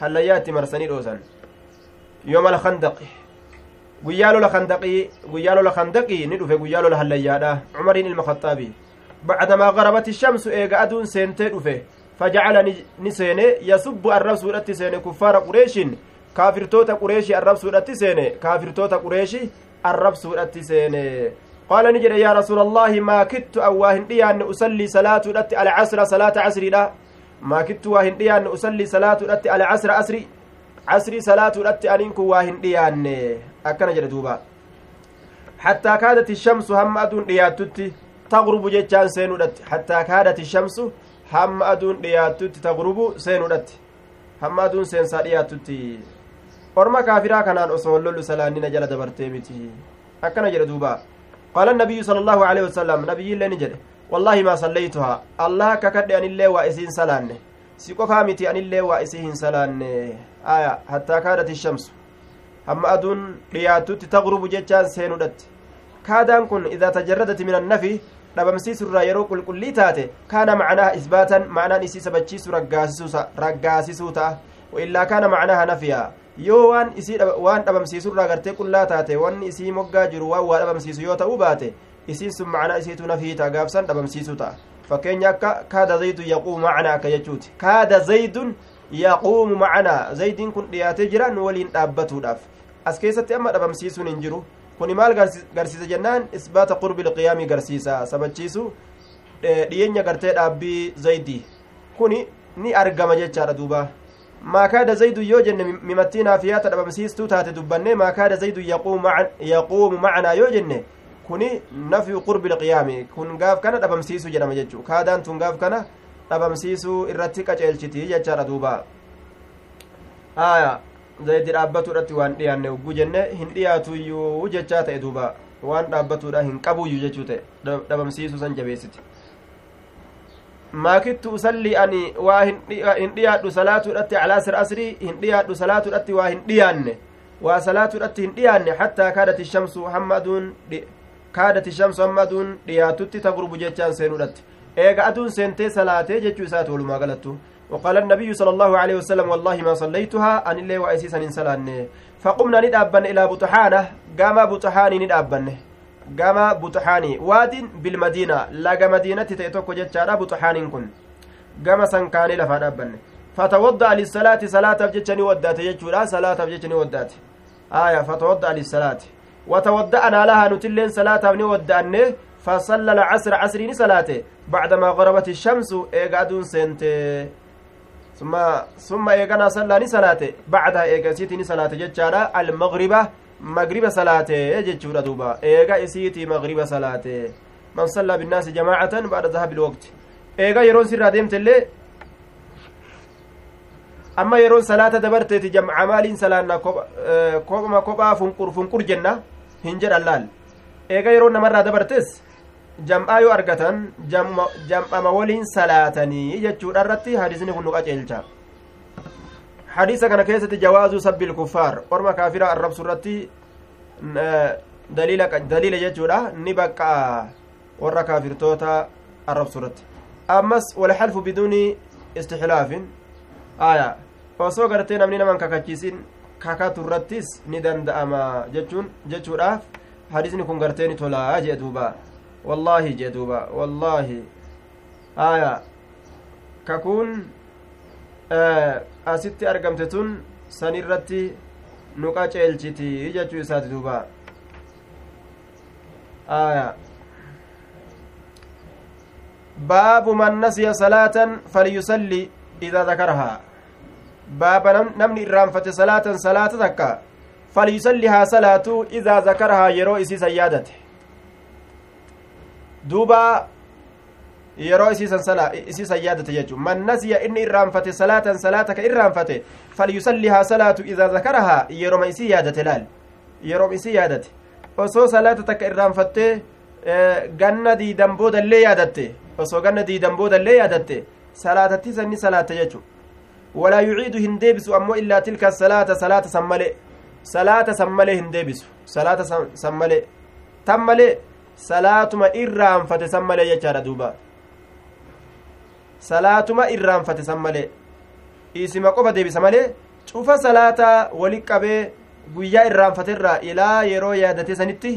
hallayyaa itti marsanii dhoosan yooma alkhandaqi guyyaa lola khandaqii guyyaa lola khandaqii ni dhufe guyyaa lola hallayyaadha cumariin ilma khaxaabi bacdamaa garabati shamsu eega aduun seentee dhufe fajacala ni seene yasubbu arrabsuudhatti seene kuffaara qureeshin kaafirtoota qureeshii arrabsuudhatti seene kaafirtoota qureeshii arrabsuudhatti seene qaala ni jedhe yaa rasuula allaahi maa kittu an waa hin dhiyaanne usallii salaatuudhatti alcasra salaata casriidha maa kittu waa hin dhiyaanne usallii salaatuudhatti alcasra asri casrii salaatuudhatti aniin kun waa hin dhiyaanne akkana jedhe duuba hattaa kaadati shamsu hamma aduun dhiyaattutti taqrubu jechaan seenuudhatti hamma aduun dhiyaattutti taqrubu seenuudhatti hamma aduun seensaa dhiyaattutti orma kaafiraa kanaan osoo lollu salaannina jala dabartee miti akkana jedhe duuba qaala nabiyyu sala allahu alehi wasalam nabiyyiillee ni jedhe wallaahi maa sallaytuhaa allah akka kadhe anillee waa isiin salaanne si qofaa miti anillee waa isii hin salaanne aya hattaa kaadati shamsu hamma aduun dhiyaattutti taqrubu jechaan seenudhatti kaadaan kun idaa tajarradati min annafi dhabamsiisurraa yeroo qulqullii taate kaana macnaaha isbaatan macnaan isii sabachiisu raggaasisuu ta'a waillaa kaana macnaaha nafiya yoo waan isii waan dhabamsiisurraa gartee qullaa taate wanni isii moggaa jiru waan waa dhabamsiisu yoo ta'uu baate isiin sun macnaa isiitu nafii ta'a gaafsan dhabamsiisuu ta'a fakkeenya akka kaada zaydun yaquumu macnaa akka jechuuti kaada zaydun yaquumu macnaa zaydiin kun dhiyaatee jira waliin dhaabbatuudhaaf as keessatti amma dhabamsiisuun hin jiru kuni maal garsiisa jennaan isbaata qurbi ilqiyaamii garsiisa sabachiisu dhiyeenya gartee dhaabbii zaydii kuni ni argama jechaadha duuba maakaada zaydu yoo jenne mimattii naafiyaata dhabamsiistuu taate dubbanne maakaada zaydu yaquumu macanaa yoo jenne kuni nafyu qurbi ilqiyaami kun gaaf kana dhabamsiisu jedhama jechuu kaadaan tun gaaf kana dhabamsiisuu irratti qaceelchiti jechaadha duuba aya zaydi dhaabbatuudhatti waan dhiyaanne ugguu jenne hin dhiyaatuyyuu jechaa ta'e duuba. Waan dhaabbatuudha hin qabuyyuu jechuu ta'e dhabamsiisuu san jabeessiti. Maakittu usalli ani waa hin dhiyaadhu salaatuudhatti alaasir asrii hin dhiyaadhu salaatuudhatti waa hin dhiyaanne. Waa salaatuudhatti hin dhiyaanne hattaa kaadati shamsu hamma aduun kaadati shamsu hamma aduun dhiyaatutti tagrubu jechaan seenuudhatti eega aduun seentee salaatee jechuu isaati walumaa galattu وقال النبي صلى الله عليه وسلم والله ما صليتها أن الله وأسيسا إنسلان فقمنا ندأبن إلى بطحانة قام بطحاني ندأبن. قام بطحاني. واد بالمدينة لقى مدينة تيتوكو جتشارا بطحان كن. قام سنكاني لفا دأبن. فتوضأ للصلاة صلاة بجتشني ودات يجورا صلاة بجتشني ودات آية فتوضأ للصلاة. وتوضأنا لها نتلين صلاة بني ودأني فصلى العصر عصرين صلاته بعدما غربت الشمس إيقادون سنتي ثم ثم إيقنا صلى صلاته بعدها إيقاسيتي صلاة جتشارا المغربة مغرب صلاته. جتشورا دوبا. إيقا إسيتي مغرب صلاته. من صلى بالناس جماعة بعد ذهاب الوقت. إيقا يرون سر ديمت اللي amma yeroon salaata dabarteeti jamca maaliin salaanna kophama kophaa funqur funqur jenna hin jedhan laal eega yeroo namarraa dabartes jam'aa yoo argatan jam'ama waliin salaatanii jechuudha irratti hadisni kun nu qaceelcha hadiisa kana keessatti jawaazuu sabbil kuffaar orma kaafira arrabsu irratti daliila jechuudha ni baqqa'a warra kaafirtoota arrabsu irratti ammas walxalfu biduuni istixlaafin aya osoo gartee namni naman kakachiisin kakatu irrattis ni danda'ama jechuun jechuudhaaf hadisni kun gartee tolaa jee duuba والله جدوبا والله. آية. ككون آه، أستي أرقمتتون سنيرتي نقاش إلجتي إجاتو يساد دوبا. آية. باب من نسي صلاة فليسلي إذا ذكرها. باب نمني الرام فتي صلاة صلاة ذكا. فليسليها صلاة إذا ذكرها يروي سيادته. Duuba yeroo isiisan yaadate jechu man nasiya inni irraanfate salaatan salaata ka irraanfate falyusallihaa salaatu idaa zakarahaa yeroma isii yaadate laal yeroom isii yaadate osoo salaata takka irraanfattee ganna diidan boodallee yaadatte osoo ganna diidan boodallee yaadatte salaatattii sanni salaatte jechu walaa yuciidu hin deebisu ammoo illaa tilka salaata salaata san male salaata san malee hin deebisu salaata san malee tan malee salaatuma irraanfate san malee jechaadha duuba salaatuma irraanfate san malee isima qofa deebisa malee cufa salaataa wali qabee guyyaa irraanfaterraa ilaa yeroo yaadate sanitti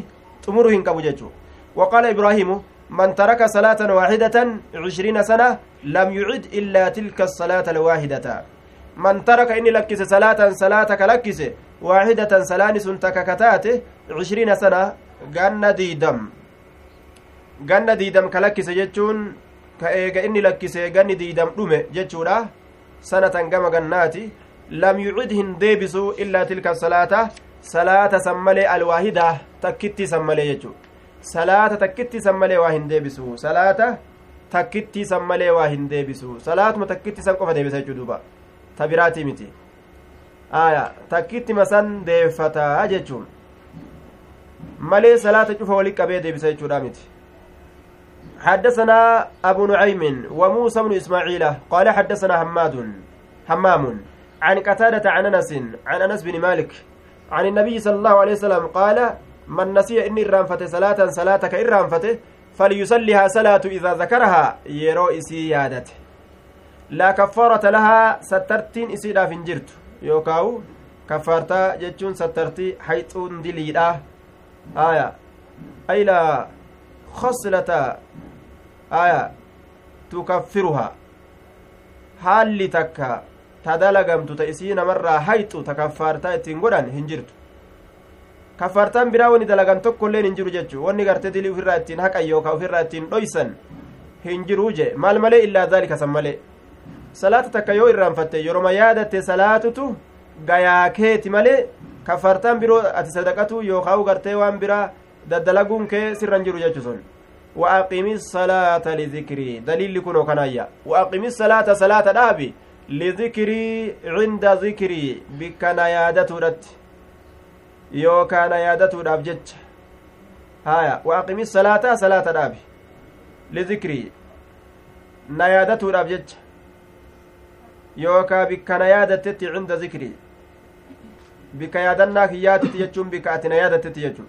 xumuruu hin qabu jechuu وقال إبراهيم من ترك صلاة واحدة عشرين سنة لم يعد إلا تلك الصلاة الواحدة من ترك إني لكس صلاة صلاة كلكس واحدة سلانس تككتاته عشرين سنة ganna diidam ganna diidam ka lakkise jechuun ka eega inni lakkise ganni diidam dhume jechuudha sanatan gama gannaati lam yucid hin deebisu illaa tilka salaata salaata san malee alwaahida takkitti san malee jechu salaata takkitti san malee waa hin deebisu salaata takkitti san malee waa hin deebisu salaatuma takkitti san qofa deebisa jechuu duuba ta miti aya takkittima san deeffataa jechuun malee salaata cufa wali qabee deebisa jechuudha miti حدثنا أبو نعيم وموسى بن إسماعيل قال حدثنا حماد حمام عن قتادة عن أنس عن أنس بن مالك عن النبي صلى الله عليه وسلم قال من نسي إني إرانفته صلاة صلاتك إرانفته فليصليها صلاة إذا ذكرها يرو إسي لا كفارة لها سترتين إسي لا فنجرت يوكاو كفارتا جتشون سترتي حيثون دليلا آية. أي لا خصلة aya tukaffiruha haalli takka ta dalagamtu ta isii namarraa hayxu ta kaffaartaa ittiin godhan hin jirtu kaffaartaan biraa wani dalagan tokko illeen hin jiru jechu wanni gartee dilii ufirraa ittiin haqan yookaa ufirraa ittiin dhoysan hin jiruu jee maal malee illaa zaalika san malee salaata takka yoo irraanfatte yeroma yaadatte salaatutu gayaa keeti malee kaffaartaan biroo ati sadaqatu yookaa u gartee waan biraa daddalaguun kee sirra hin jiru jechu sun وأقم الصلاة لذكري. دليل كنو كنايا وأقم الصلاة صلاة دابي لذكري عند ذكري. بك نيادة رت يو كان يادة رابجت هايا. وأقم الصلاة صلاة دابي لذكري. نيادة رابجت يوكا بك نيادة عند ذكري. بك يادنا كياتي يجون بك أتنا يادة يجون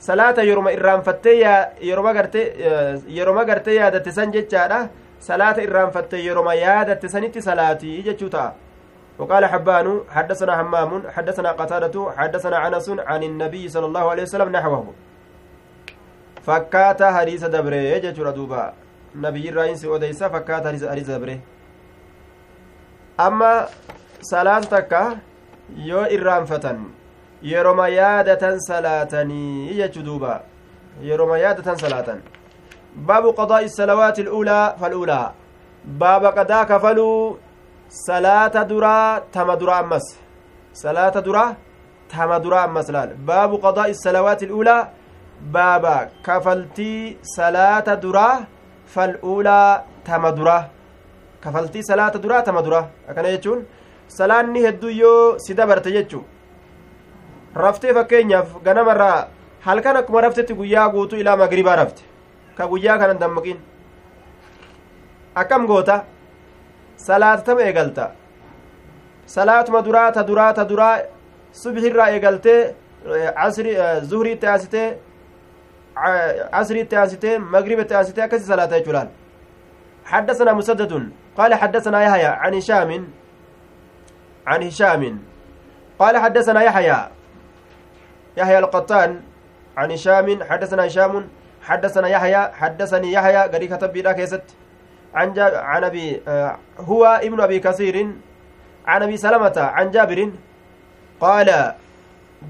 salaata yeroma irraanfattee yeroma gartee yeroma gartee yaadatte san jechaadha salaata irraanfatte yeroma yaadatte sanitti salaatii jechuu ta'a وقال حبان حدثنا همام حدثنا قتادة حدثنا عنس عن النبي صلى الله عليه وسلم نحوه فكات حديث دبره يجتر دوبا نبي الرئيس وديسا فكات حديث دبره أما صلاة تكا يو إرام yeroma yaadatan salaatanii jechu duuba yeroma yaadatan salaatan baabu qadaa'i salawaati il'uulaa fal'uulaa baaba qadaa kafaluu salaata duraa tama dura ammas salaata duraa tama dura ammas laal baabu qadaa'i salawaati il'uulaa baaba kafaltii salaata duraa fal'uulaa tama duraa kafaltii salaata duraa tama duraa akkana jechuun salaanni hedduu yoo si dabarte jechuu raftee fakkeenyaaf ganamarraa halkan akkuma raftetti guyyaa guutuu ilaa magribaa rafte ka guyyaa kanan dammaqiin akkam goota salaatatama eegalta salaatuma duraa ta duraa ta duraa subhirraa eegaltee asri zuhriitti aansitee asriitti aansitee magribitti aansitee akkasi salaata jechuudhaan حدثنا مسدد قال حدثنا يحيى عن هشام عن هشام قال حدثنا يحيى يحيى القطان عن هشام حدثنا هشام حدثنا يحيى حدثني يحيى قري كتب بلا كيست عن جاب عن أبي آه هو ابن أبي كثير عن أبي سلمة عن جابر قال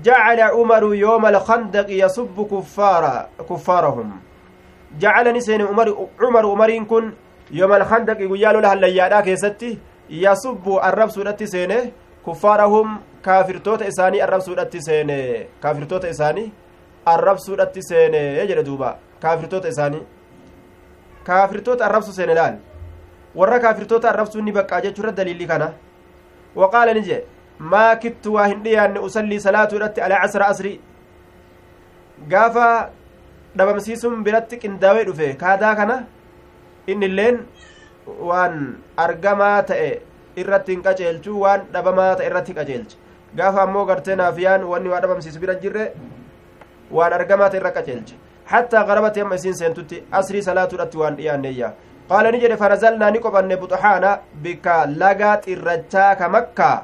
جعل عمر يوم الخندق يسب كفار كفارهم. جعل نسين عمر عمر عمر كن يوم الخندق يقول لها الليادا كيستي يسب الرب سورة سينه كفارهم. Kaafirtoota isaanii arrabsuudhatti seene kaafirtoota isaanii arrabsuudhatti seene jedhe duuba kaafirtoota isaanii kaafirtoota arrabsu seene laal warra kaafirtoota arrabsuun ni baqqaa jechuurra daliilli kana waqaala ni jee maa kittu waa hin dhiyaanne usallii salaatuudhatti alaa casra asrii gaafa dhabamsiisuun biratti qindaawee dhufe kaadaa kana inni illeen waan argamaa ta'e irratti hin qaceelchu waan dhabamaa ta'e irratti qaceelcha gaafa ammoo gartee naafiyaan wanni waa dhabamsiisu bira jirre waan argamaa ta'e irra qaceelcha hattaa qarabatti amma isiin seentutti asrii salaatuudhatti waan dhiyaanneeyya qaala ni jedhe farazalnaa ni qophanne buxaxaana bikka lagaa xirrachaa ka makkaa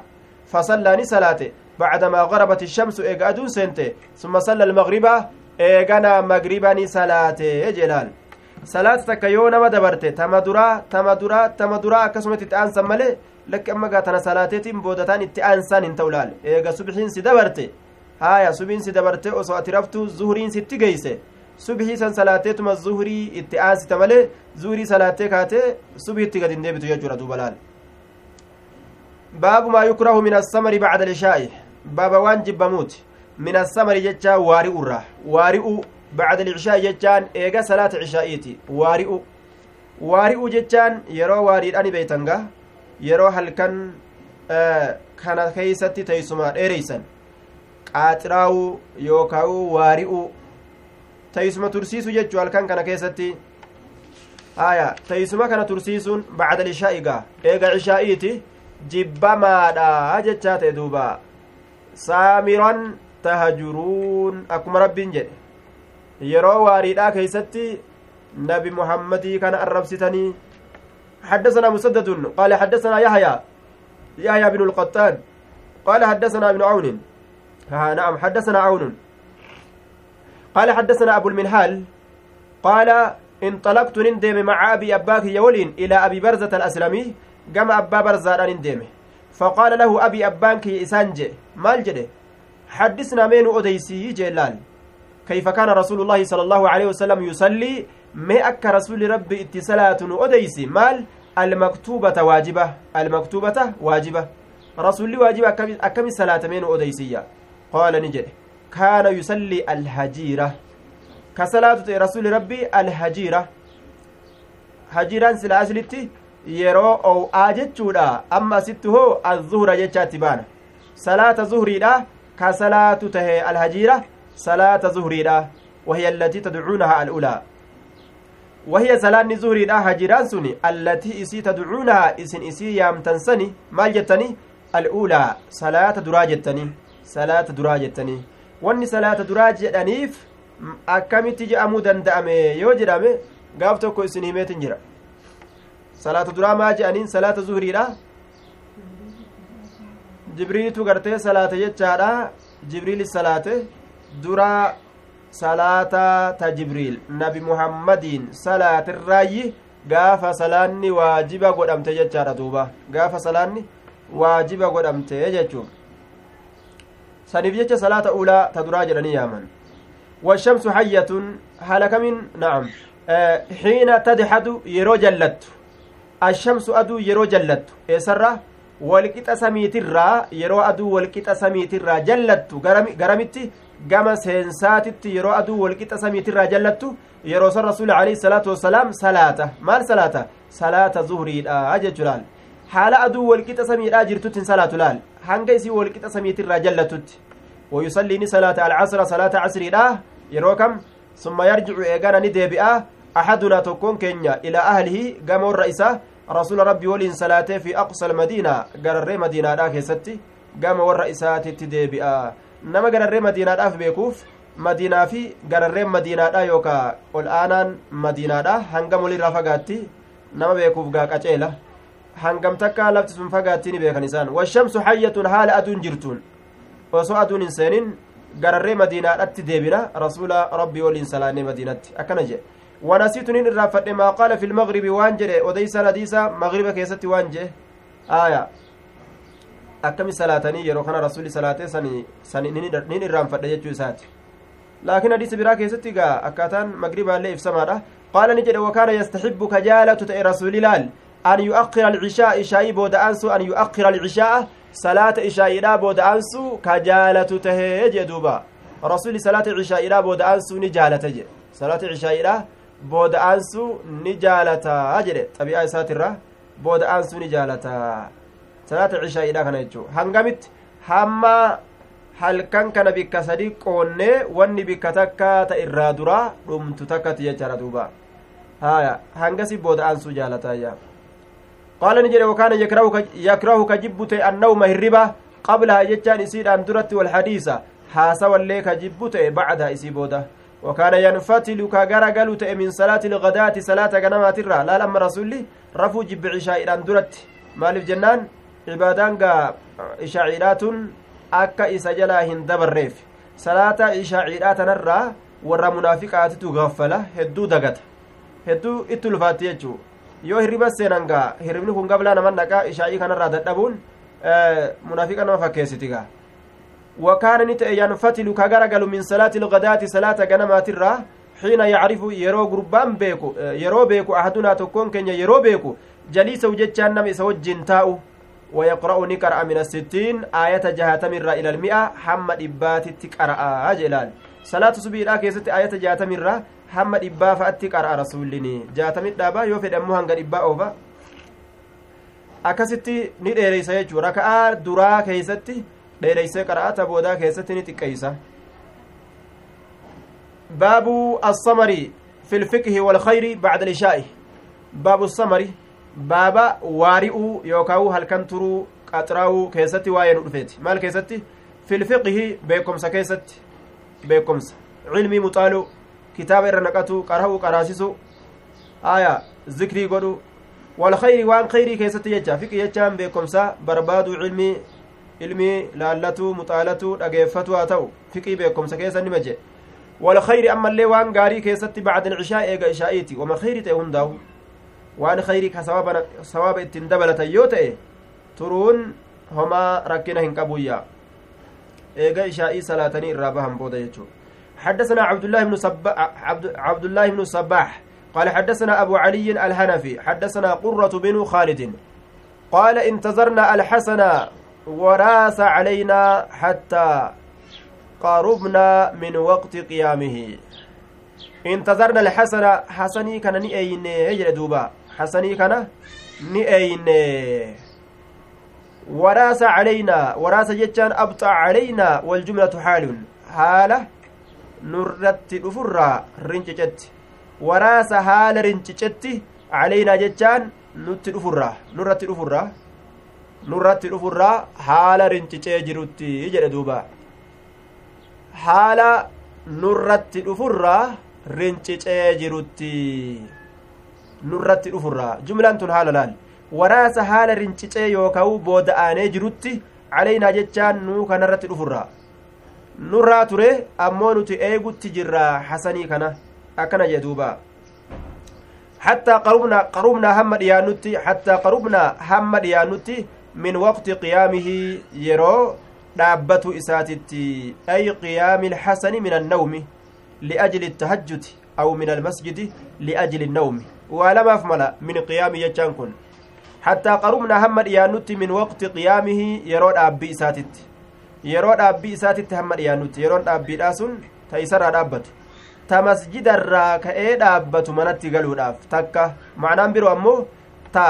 fasallaa ni salaate bacdamaa garabat ishamsu eega aduun seente summa salla almagriba eeganaa magriba ni salaate jedhaan salaata takka yoo nama dabarte tama duraa tama duraa tama duraa akkasumatti itti malee aansaan hin ta'u laal eega subxiin si dabarte haaya subiin si dabarte osoo ati raftu zuhuriin sitti geeyse subhii san salaateetuma zuhurii itti aansita malee zuhurii salaattee kaatee subhiitti gad hin deebitu jechuudha duuba laal baabu maa yukrahu min assamari bacda lishaa'i baaba waan jibbamuuti min assamari jechaa waari'u irraa waari'u bacda lishaa'i jechaan eega salaata cishaa'iiti waari'u waari'u jechaan yeroo waariidhani beeytanga yeroo halkan kana keeysatti teeysuma dheereysan qaaxiraa'uu yookaa'u waari'u teeysuma tursiisu jechuu halkan kana keessatti haya teeysuma kana tursiisuun bacda lishaa'igaa eega cishaa'iiti jibbamaadha jechaa ta'e duuba saamiran tahajuruun akkuma rabbiin jedhe yeroo waariidhaa keeysatti nabi muhammadii kana arrabsitanii حدثنا مسدد قال حدثنا يحيى يحيى بن القطان قال حدثنا ابن عون. ها نعم حدثنا عون. قال حدثنا أبو المنهال قال انطلقت نندم مع أبي أباك يولين إلى أبي برزة الأسلمي قام أبا برزة نندم فقال له أبي أبانك إسانج مال حدثنا مين أديسي جلال كيف كان رسول الله صلى الله عليه وسلم يصلي؟ ما أك رسول ربي اتصالات أديسي مال المكتوبة واجبة المكتوبة واجبة رسول واجبة أكم صلاة مين أديسية قال نجد كان يصلي الهجيرة كصلاة رسول ربي الهجيرة هجيران سلا أسلتي yeroo ow'aa jechuudha amma asitti hoo azuhura jechaatti baana salaata zuhriidha ka salaatu tahe alhajiira salaata zuhriidha wahiya allatii tadcuunaha al'ulaa wahiya salaanni zuhriidha hajiraan sun allatii isii tadcuunaha isin isii yaamtan sani maal jettani al'ulaa salaata duraa jettanii salaata duraa jettanii wanni salaata duraa jedhaniif akkamitti je'amuu danda'ame yoo jedhame gaaf tokko isin himeetin jira salaata duraa maa je'aniin salaata zuhriidha jibriilitu gartee salaate jechaadha jibriili salaate duraa salaata ta jibriil nabi muhammadiin salaatirraayyi gaafa salaanni waajiba godhamte jechaadha duuba. Gaafa salaanni waajiba godhamte jechuun saniif jecha salaata ulaa ta duraa jedhanii yaaman. Washamsu hayyatun haala kamin na'am xiina tadxadu yeroo jallattu. Ashamsu aduu yeroo jallattu. Eessarraa walqixa samiitirraa yeroo aduu walqixa samiitirraa jallattu garamitti? Gama seensaatitti yeroo aduu walqixa samiitirraa jallattu yeroo san rasuuli alayhi salaatu wassalaam salaata maal salaata salaata zuhriidha jechu laal haala aduu walqixa samiidhaa jirtutti hin salaatu laal hanga isii walqixa samiitirraa jallatutti ويصلي صلاة العصر صلاة عصر لا يروكم ثم يرجع إيغانا نديبئة أحدنا تكون كينيا إلى أهله قام الرئيسة رسول ربي ولين صلاته في أقصى المدينة قرر مدينة لا كيستي قام والرئيسات تديبئة نما قرر مدينة لا في بيكوف مدينة في قرر مدينة لا يوكا والآن مدينة لا هنقم للرفقاتي نما بيكوف قاك أجيلة هنقم تكا لفتسم فقاتيني بيكنسان والشمس حية حال أدون جرتون osoo aduun hin seenin gararree madiinaadhatti deebina rasuula rabbii waliin salaannee madiinatti akkana jedhe wanasiitu nin irraanfadhe maa qaala fi lmagribi waan jedhe odeysaan hadiisa magriba keessatti waan jedhe aya akkami salaatanii yeroo kana rasuli salaatee sani nin irraanfadhe jechuu isaati laakiin hadiisa biraa keessatti gaa akkaataan magribaallee ibsamaadha qaala ni jedhe wakaana yastaxibbu ka jaalatu ta'e rasuli laal an yu'akkira alcishaa ishaa'ii booda'aansu an yu'akkira alcishaa'a salaata ishaa'iidhaa booda'aansu ka jaalatu tahee jee duuba rasuli salaata ishaa'iidhaa booda'aansu ni jaalata je salaata cishaa'iidha booda aansuu ni jaalataa jedhe xabi'aa isaatirra booda aansuu ni jaalataa salaata cishaa'iidha kana jechuu hangamitti hamma halkan kana bikka sadi qoonnee wanni bikka takka ta irraa duraa dhumtu takkati jechaadha duuba haya hangasi booda aansuu jaalataayya qaala ni jedhe wakaana yakrahu ka jibbu ta'e annawma hirriba qablaha jechaan isiidhaan duratti walhadiisa haasawallee ka jibbu ta'e bacdaha isii booda وكان ينفتل كغرغل تأ من صلاة الغداة صلاة غنمات الرا لا لما رسولي رفو جب عشاء إلى درت مالف جنان عبادان غا إشاعيرات أكا إسا جلا هندبر صلاة إشاعيرات نرى warra munaafiqaatitu gaffala hedduu dagata hedduu itti ulfaatti jechuu yoo hirriba seenan gaa hirribni kun gablaa naman dhaqaa ishaa'ii kanarraa dadhabuun munaafiqa nama fakkeessiti gaa وكان نتأ ينفتل كغرغل من صلاة الغداة صلاة غنمات الرا حين يعرف يرو غربان بيكو يرو بيكو أحدنا تكون كن يرو بيكو جليس وجتشان نم إسوجين تاو ويقرأ نكرأ من الستين آية جهاتم الرا إلى المئة حمد إبات تكرأ جلال صلاة سبيل كيست آية جهاتم الرا حمد إبا فأتي قرأ رسولني جهاتم الدابا يوفد أموهن قد إبا أوفا akkasitti ni dheereysa jechuu raka'aa duraa keeysatti dheereysee qara'ata boodaa keessatti ni xiqqeeysa baabu assamari fi lfiqhi walkhayri bacda lishaa'i baabu samari baaba waari'uu yookaa'u halkan turuu qaxiraa'uu keessatti waa'ee nu dhufeeti maal keessatti fi lfiqhi beekomsa keessatti beekomsa cilmii muxaaluu kitaaba irra naqatu qara'uu qaraasisu aya zikrii godhu والخير وان خيري كيست يجا فيك يجا بكمسا بربادو علمي علمي لالتو مطالتو دغيفتو اتو فيكي بكمسا كيسا نمجي والخير اما اللي وان غاري كيست بعد العشاء ايغا عشائيتي وما خيري تهنداو وان خيري كثواب ثواب اتندبلت يوتئ ترون هما ركنا هنكبويا ايغا عشائي صلاتني الرابهم بودا يجو حدثنا عبد الله بن صباح عبد, عبد الله بن صباح قال حدثنا أبو علي الهنفي حدثنا قرة بن خالد قال انتظرنا الحسن وراس علينا حتى قربنا من وقت قيامه انتظرنا الحسن حسني كان نئين يجري دوبا حسني كان نئين وراس علينا وراس جتان أبطأ علينا والجملة حال حالة نرت أفرا رنججت waraasa haala rincicetti caleynaa jechaan nutti dhufurraa nurratti dhufurraa nurratti dhufurraa haala rincicee jirutti jedhe duuba haala nurratti dhufurraa rincicee jirutti nurratti dhufurraa jumlaan tun haala laal waraasa haala rincicee yookaan booda'aanee jirutti calaynaa jechaan nuu kanarratti dhufurraa nurraa ture ammoo nuti eegutti jirraa hasanii kana akkana jee duuba. Hattaa qarubnaa hamma dhiyaannutti hattaa qarubnaa hamma dhiyaannutti min waqti qiyaamihii yeroo dhaabbatu isaatitti ay qiyaami ilxasani min annawmi liajli ittahajjudi aw min almasjidi liajli innawmi ولماف ملا من قيام يجان كن حتى قربنا هم ديانوتي من وقت قيامه يرو دابي إساتت يرو دابي إساتت هم ديانوتي يرو دابي داسون تيسر دابته ta masjidarraa ka'ee dhaabbatu manatti galuudhaaf takka macnaan biroo ammoo ta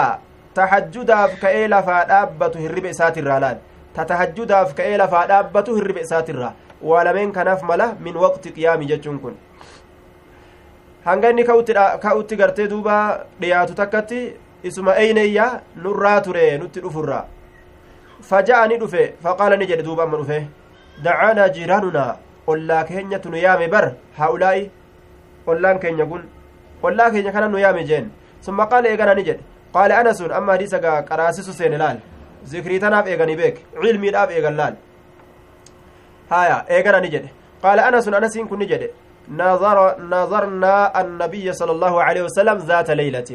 tahajjudaaf ka'ee lafaa dhaabbatu hirriba isaatirraa laal ta tahajjudaaf ka'ee lafaa dhaabbatu hirriba isaatirraa waa lameen kanaaf mala min waqti qiyaami jechuun kun hanga inni ka'utti gartee duuba dhiyaatu takkatti isuma eyneyya nurraa ture nutti dhufurraa faja'a ni dhufe faqaala ni jedhe duuba amma dhufe. Dacaanaa jiiraanunaa ollaa keenyatu nu yaame bar haa'ulaa'i ollaan keenya kun ollaa keenya kana nu yaame jeen. Summa qaala eegana ni jedhe. Qaala ana sun amma hadiisa gaa qaraasisu seene laal? Zikrii tanaaf eeganii beek cilmiidhaaf eegan laal? Haya eegana ni jedhe. Qaala ana sun anasiin kun ni jedhe نظرنا النبي صلى الله عليه وسلم ذات ليلة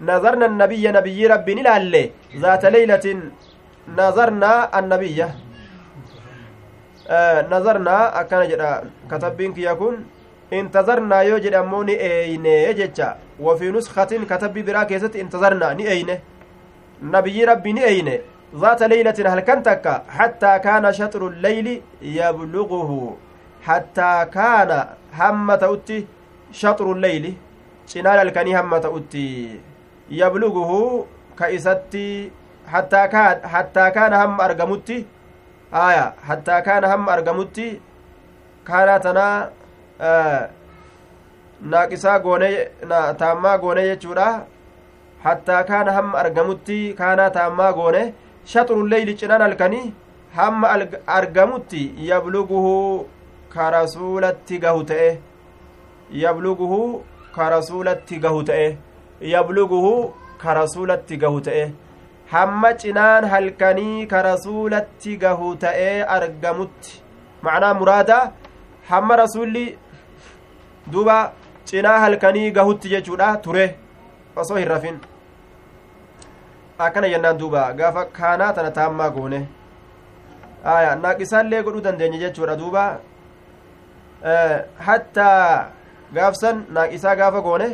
نظرنا النبي نبي ربي نلالي ذات ليلة نظرنا النبي intazarnaa yoo jedhe ammoo ni eeyne jecha wafii nuskatin katabbii biraa keessatti intazarnaa ni eeyne nabiyyi rabbi ni eeyne ذات ليلة هل كان تكا حتى كان شطر الليل يبلغه حتى كان hamma ta'utti shaxru leeyli cinaan halkanii hamma ta'utti yabluguhu ka isatti hattaa kaana hattaa kaana hamma argamutti aya hattaa kaana hamma argamutti kaana tanaa naaqisaa goone taammaa goone jechuudha. Hattaa kaana hamma argamutti kaana taammaa goone shaxru leeyli cinaan halkanii hamma argamutti yabluguhu ka rasuulatti gahu ta'e. Yabluguhu ka rasuulatti gahu ta'e. Yabluguhu ka gahu ta'e. Hamma cinaan halkanii ka rasuulatti gahu ta'ee argamutti. Macnaa muraadaa hamma rasuulli duba cinaa halkanii gahutti jechuudha ture. Osoo hin rafin. Akkana jennaan duuba gaafa kaanaa tana taammaa goone. Aya naaqisaallee godhuu dandeenya jechuudha duuba hattaa gaafsan naaqisaa gaafa goone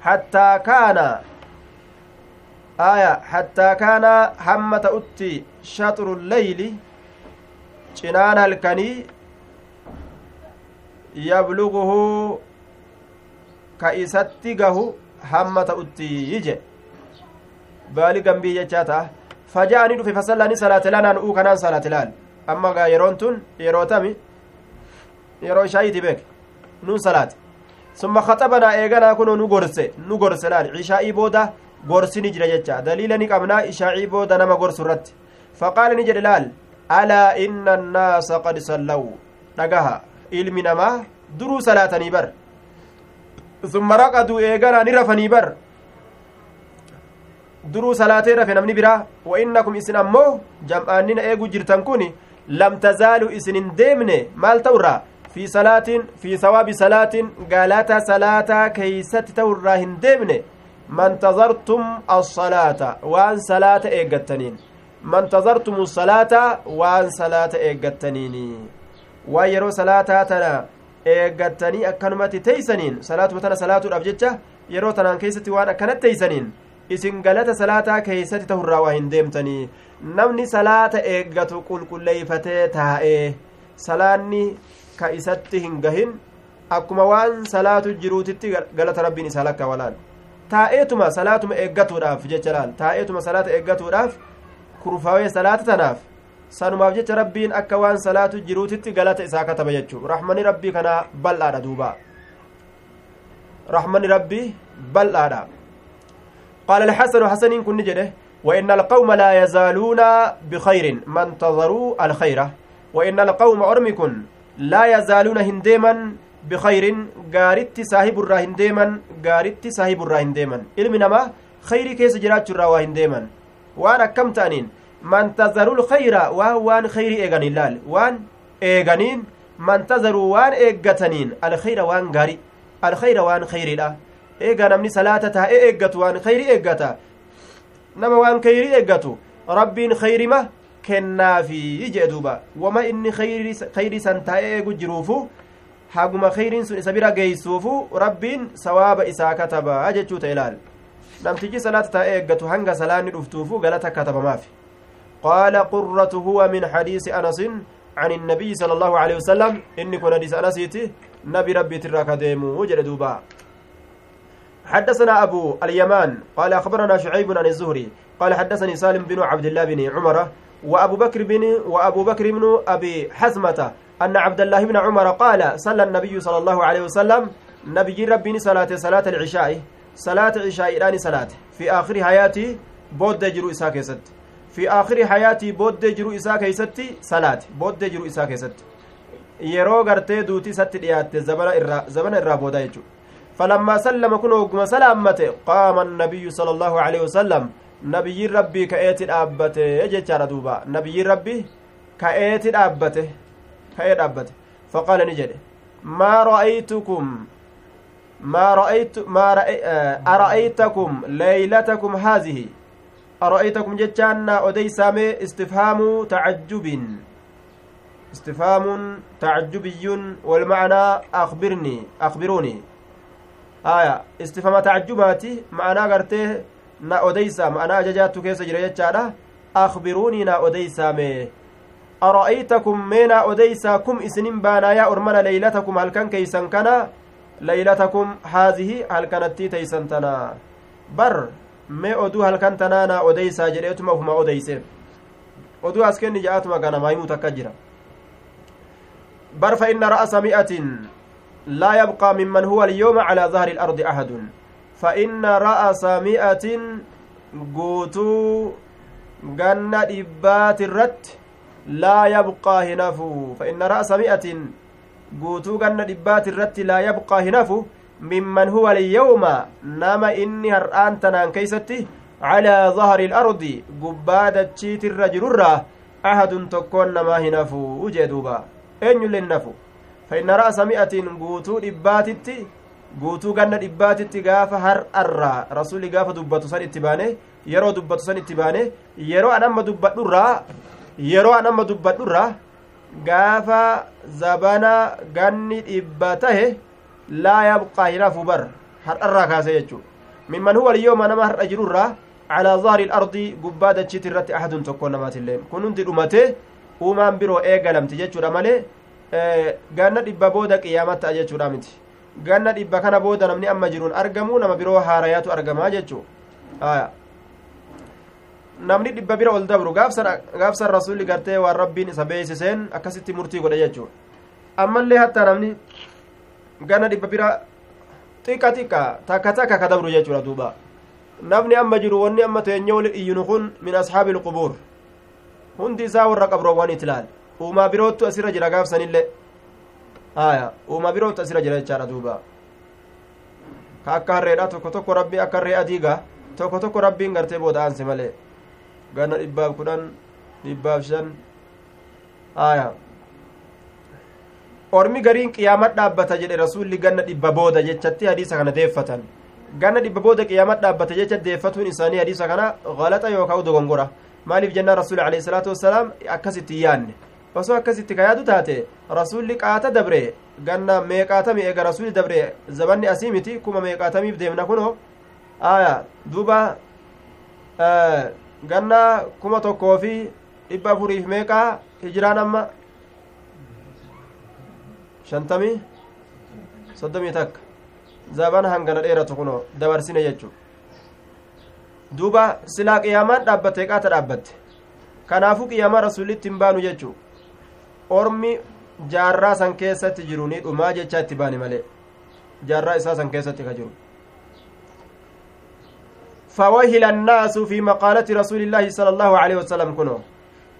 hattaa kaana. Aya hattaa kaana hamma ta'utti shaxru leyli cinaan halkanii yabluguhu ka isatti gahu hamma ta'utti ije. Baali gambii jechaa ta'a. Faja'anii dhufe fasallaani salaate lanaan uu kanaan salaate laal. Amma gaa yeroon tun yeroo tami yeroo ishaayiiti beek nun salaate summa khaxabanaa eeganaa kunoo nu gorse nu gorse laal ishaa'ii booda gorsini jira jecha daliila ni qabnaa ishaa'ii booda nama gorsu irratti faqaala ni jedhe laal alaa inna annaasa qad sallaw dhagaha ilmi namaa duruu salaatanii bar summa raqaduu eeganaa ni rafanii bar duruu salaatee rafe namni biraa wa innakum isin ammoo jam'aannina eeguu jirtan kun lam tazaaluu isin hin deemne maal ta'urraa fi salaatiin fi sawaabi salaatiin galata salaataa keeysatti ta'urraa hin deemne man tazartum assalaata waan salaata eeggattaniin man tazartum salaata waan salaata eeggattaniini waan yeroo salaataa tana eeggattanii akkanumatti teeysaniin salaatuma tana salaatuudhaaf jecha yeroo tanaan keessatti waan akkanatti teeysaniin isin galata salaataa keeysatti tahurraa waa hin deemtanii namni salaata eeggatu qulqulleeyfatee taa'ee salaanni ka isatti hin gahin akkuma waan salaatu jiruutitti galata rabbiin isaa lakka walaan taa'eetuma salaatuma eeggatuudhaaf jecha laal taa'eetuma salaata eeggatuudhaaf kurfaawee salaata tanaaf sanumaaf jecha rabbiin akka waan salaatu jiruutitti galata isaa kataba jechuu raxmani rabbii kanaa bal'aadha duuba raxmani rabbii bal'aadha قال الحسن حسن كن جده وإن القوم لا يزالون بخير ما انتظروا الخير وإن القوم أرمكن لا يزالون هنديما بخير غارت صاحب الرا هنديما غارت صاحب الرا هنديما. علم نما خير كيس جرات الرا هنديما. وأنا كم تانين؟ ما انتظروا الخير وان خير ايغانين لال. وان إيغانين ما انتظروا وان إيغتنين. الخير وان غاري. الخير وان خير لا. eegaa namni salaata taa'ee eeggatu waan khayri eeggata nama waan khayri eeggatu rabbiin khayrima kennaafi jee duuba wama inni khayri san taa'ee eegu jiruufu haguma khayriin sun isa bira geeysuufu rabbiin sawaaba isaa katabaa jechuu ta'e ilaal namtichi salaata taa'ee eeggatu hanga salaanni dhuftuufu galata katabamaaf qaala qurratu huwa min xadiisi anasin عن النبي صلى الله عليه وسلم إني كن حديث أنسيتي نبي ربي تراك ديمو وجد دوبا حدثنا أبو اليمان قال أخبرنا شعيب عن الزهري قال حدثني سالم بن عبد الله بن عمر وأبو بكر بن وأبو بكر بن أبي حزمة أن عبد الله بن عمر قال صلى النبي صلى الله عليه وسلم نبي ربي صلاة صلاة العشاء صلاة العشاء إلاني صلاة. في آخر حياتي بود جرو إساء كيست. في آخر حياتي بود جرو إساء كيست صلاة. بود جرو إساء كيست. yeroo gartee duuti isatti dhiyaatte zabana irraa booda jechuudha فلما سلم كن وقم سلامته قام النبي صلى الله عليه وسلم نبي ربي كأيت الأبته يجتر دوبا نبي ربي كأيت الأبته كأيت الأبته فقال نجد ما رأيتكم ما رأيت ما رأي أرأيتكم ليلتكم هذه أرأيتكم جتانا أدي سامي استفهام تعجب استفهام تعجبي والمعنى أخبرني أخبروني aya istifama tacjubaati ma'anaa gartee na odeysa ma'anaa ajajaattu keessa jira jechaadha akbiruunii na odeysaame ara'aytakum mee naa odeysaa kum isinin baanaa yaa ormana leeylatakum halkan keeysan kana laylatakum haazihi halkanattii teeysan tanaa bar mee oduu halkan tanaa naa odeysaa jedheetuma ufuma odeyseef oduu as kenni ja'atuma ganama himuu takka jira bar fa inna ra'asa mi'atin laa yabqaa mimman huwa alyooma calaa dahri ilardi ahadun fa inna ra'asa mi'atin guutuu ganna dhibbaatirratti laa yabqaa hinafu fa inna ra'asa mi'atin guutuu ganna dhibbaatirratti laa yabqaa hinafu mimman huwa alyawma nama inni har'aan tanaan keeysatti calaa dahri ilardi gubbaa dachiitirra jirurraa ahadun tokkoon namaa hinafu ujee duuba eenyullee hinafu fa inna ra'asa mi'atin guutuu dhibbaatitti guutuu ganna dhibbaatitti gaafa har'arraa rasuli gaafa dubbatu san itti baane yeroo dubbatu san itti baane yeroo an amma dubbadhurraa yeroo an amma dubbadhurraa gaafa zabana ganni dhibba tahe laa yabqaa hinafu bar har'arraa kaase jechuu mimman huwa alyooma nama har'a jirurraa calaa zahri ilardi gubbaa dachiiti irratti ahadun tokko namaatilleen kun hundi dhumate uumaan biroo eegalamti jechuudha malee ganna dhibba booda qiyaamat ta'a jechuudha miti ganna dhibba kana booda namni amma jiruun argamu nama biroo haarayaatu argamaa jechuu namni dhibba bira ol dabru gaafsan rasulli gartee waan rabbiin isa beeysiseen akkasitti murtii godhe jechuu ammallee hattaa namni ganna dhibba bira xiqqa xiqqa takka takka ka dabru jechuudha duuba namni amma jiru wanni amma teenye wali iyyinu kun min ashaabi ilqubuur hundi isaa warra qabroowwan itlaal uumaa biroottu asirra jira gaafsanillee haya uumaa biroottu asirra jira jechaadha duuba ka akka harreedha tokko tokko rabbii akka harree adiiga tokko tokko rabbiin gartee booda aanse malee ganna dhibbaaf kudhan dhibbaaf shan haya ormi gariin qiyaamat dhaabbata jedhe rasulli ganna dhibba booda jechatti hadiisa kana deeffatan ganna dhibba booda qiyaamat dhaabbata jecha deeffatuun isaanii hadiisa kana galaxa yookaan dogongora maaliif jennaan rasuuli alayhi salaatu wassalaam akkasitti yaanne osoo akkasitti ka yaadu taate rasulli qaata dabre ganna meeqaatami eega rasuli dabre zabanni asii miti kuma meeqaatamiif deemna kuno aya duuba ganna kuma tokkoo fi dhibba afuriif meeqaa hijiraan amma? Shantamii soddomii takka. Zabana hangana dheeratu kuno dabarsine jechu duuba silaa qiyaamaan dhaabbatte qaata dhaabbatte. Kanaafuu qiyaamaa rasulitti hin baanu jechuu ormi jaarraa san keessatti jiru ni dhumaa jechaa itti baane malee. Jaarraa isaa san keessatti ka jiru. فوهل الناس في مقالة رسول الله صلى الله عليه وسلم كنو.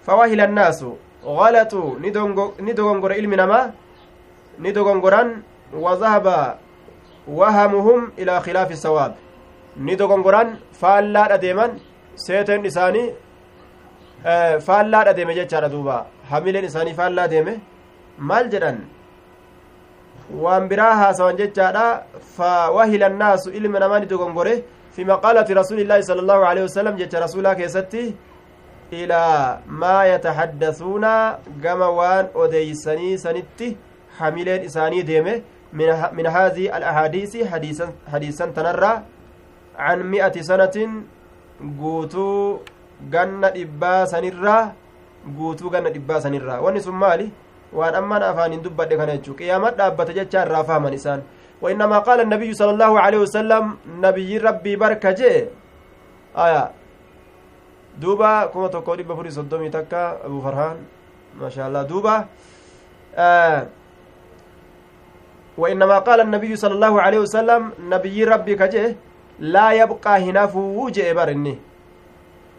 فوهل الناس غلطوا ندغنغر علم نما ندغنغران وذهب وهمهم إلى خلاف الصواب. ندغنغران فالا أديما سيتن إساني faallaa deeme jechaadha duuba hamileen isaanii faallaa deeme maal jedhan waan biraa haasawan jechaadha fa wahila annaasu ilma namaa ni dogongore fi maqaalati rasuulillaahi sala allahu alehi wasalam jecha rasuulaa keessatti ilaa maa yatahaddasuuna gama waan odeeysanii sanitti hamileen isaanii deeme min haadii alahaadiisi hadiisan tanarraa can mi'ati sanatin guutuu ganna dhibbaa sanirraa guutuu ganna dhibbaa sanirraa. Wanni sun maali? Waan amman afaaniin dubbadhe kana jechuu qiyaamat dhaabbata jecha irraa fahman isaan. وإنما قال النبي صلى الله عليه وسلم نبي ربي بركة جي آية دوبا كما تقولي بفري صدومي تكا أبو فرهان ما شاء الله دوبا آه وإنما قال النبي صلى الله عليه وسلم نبي ربي كجي لا يبقى هنافو جي برني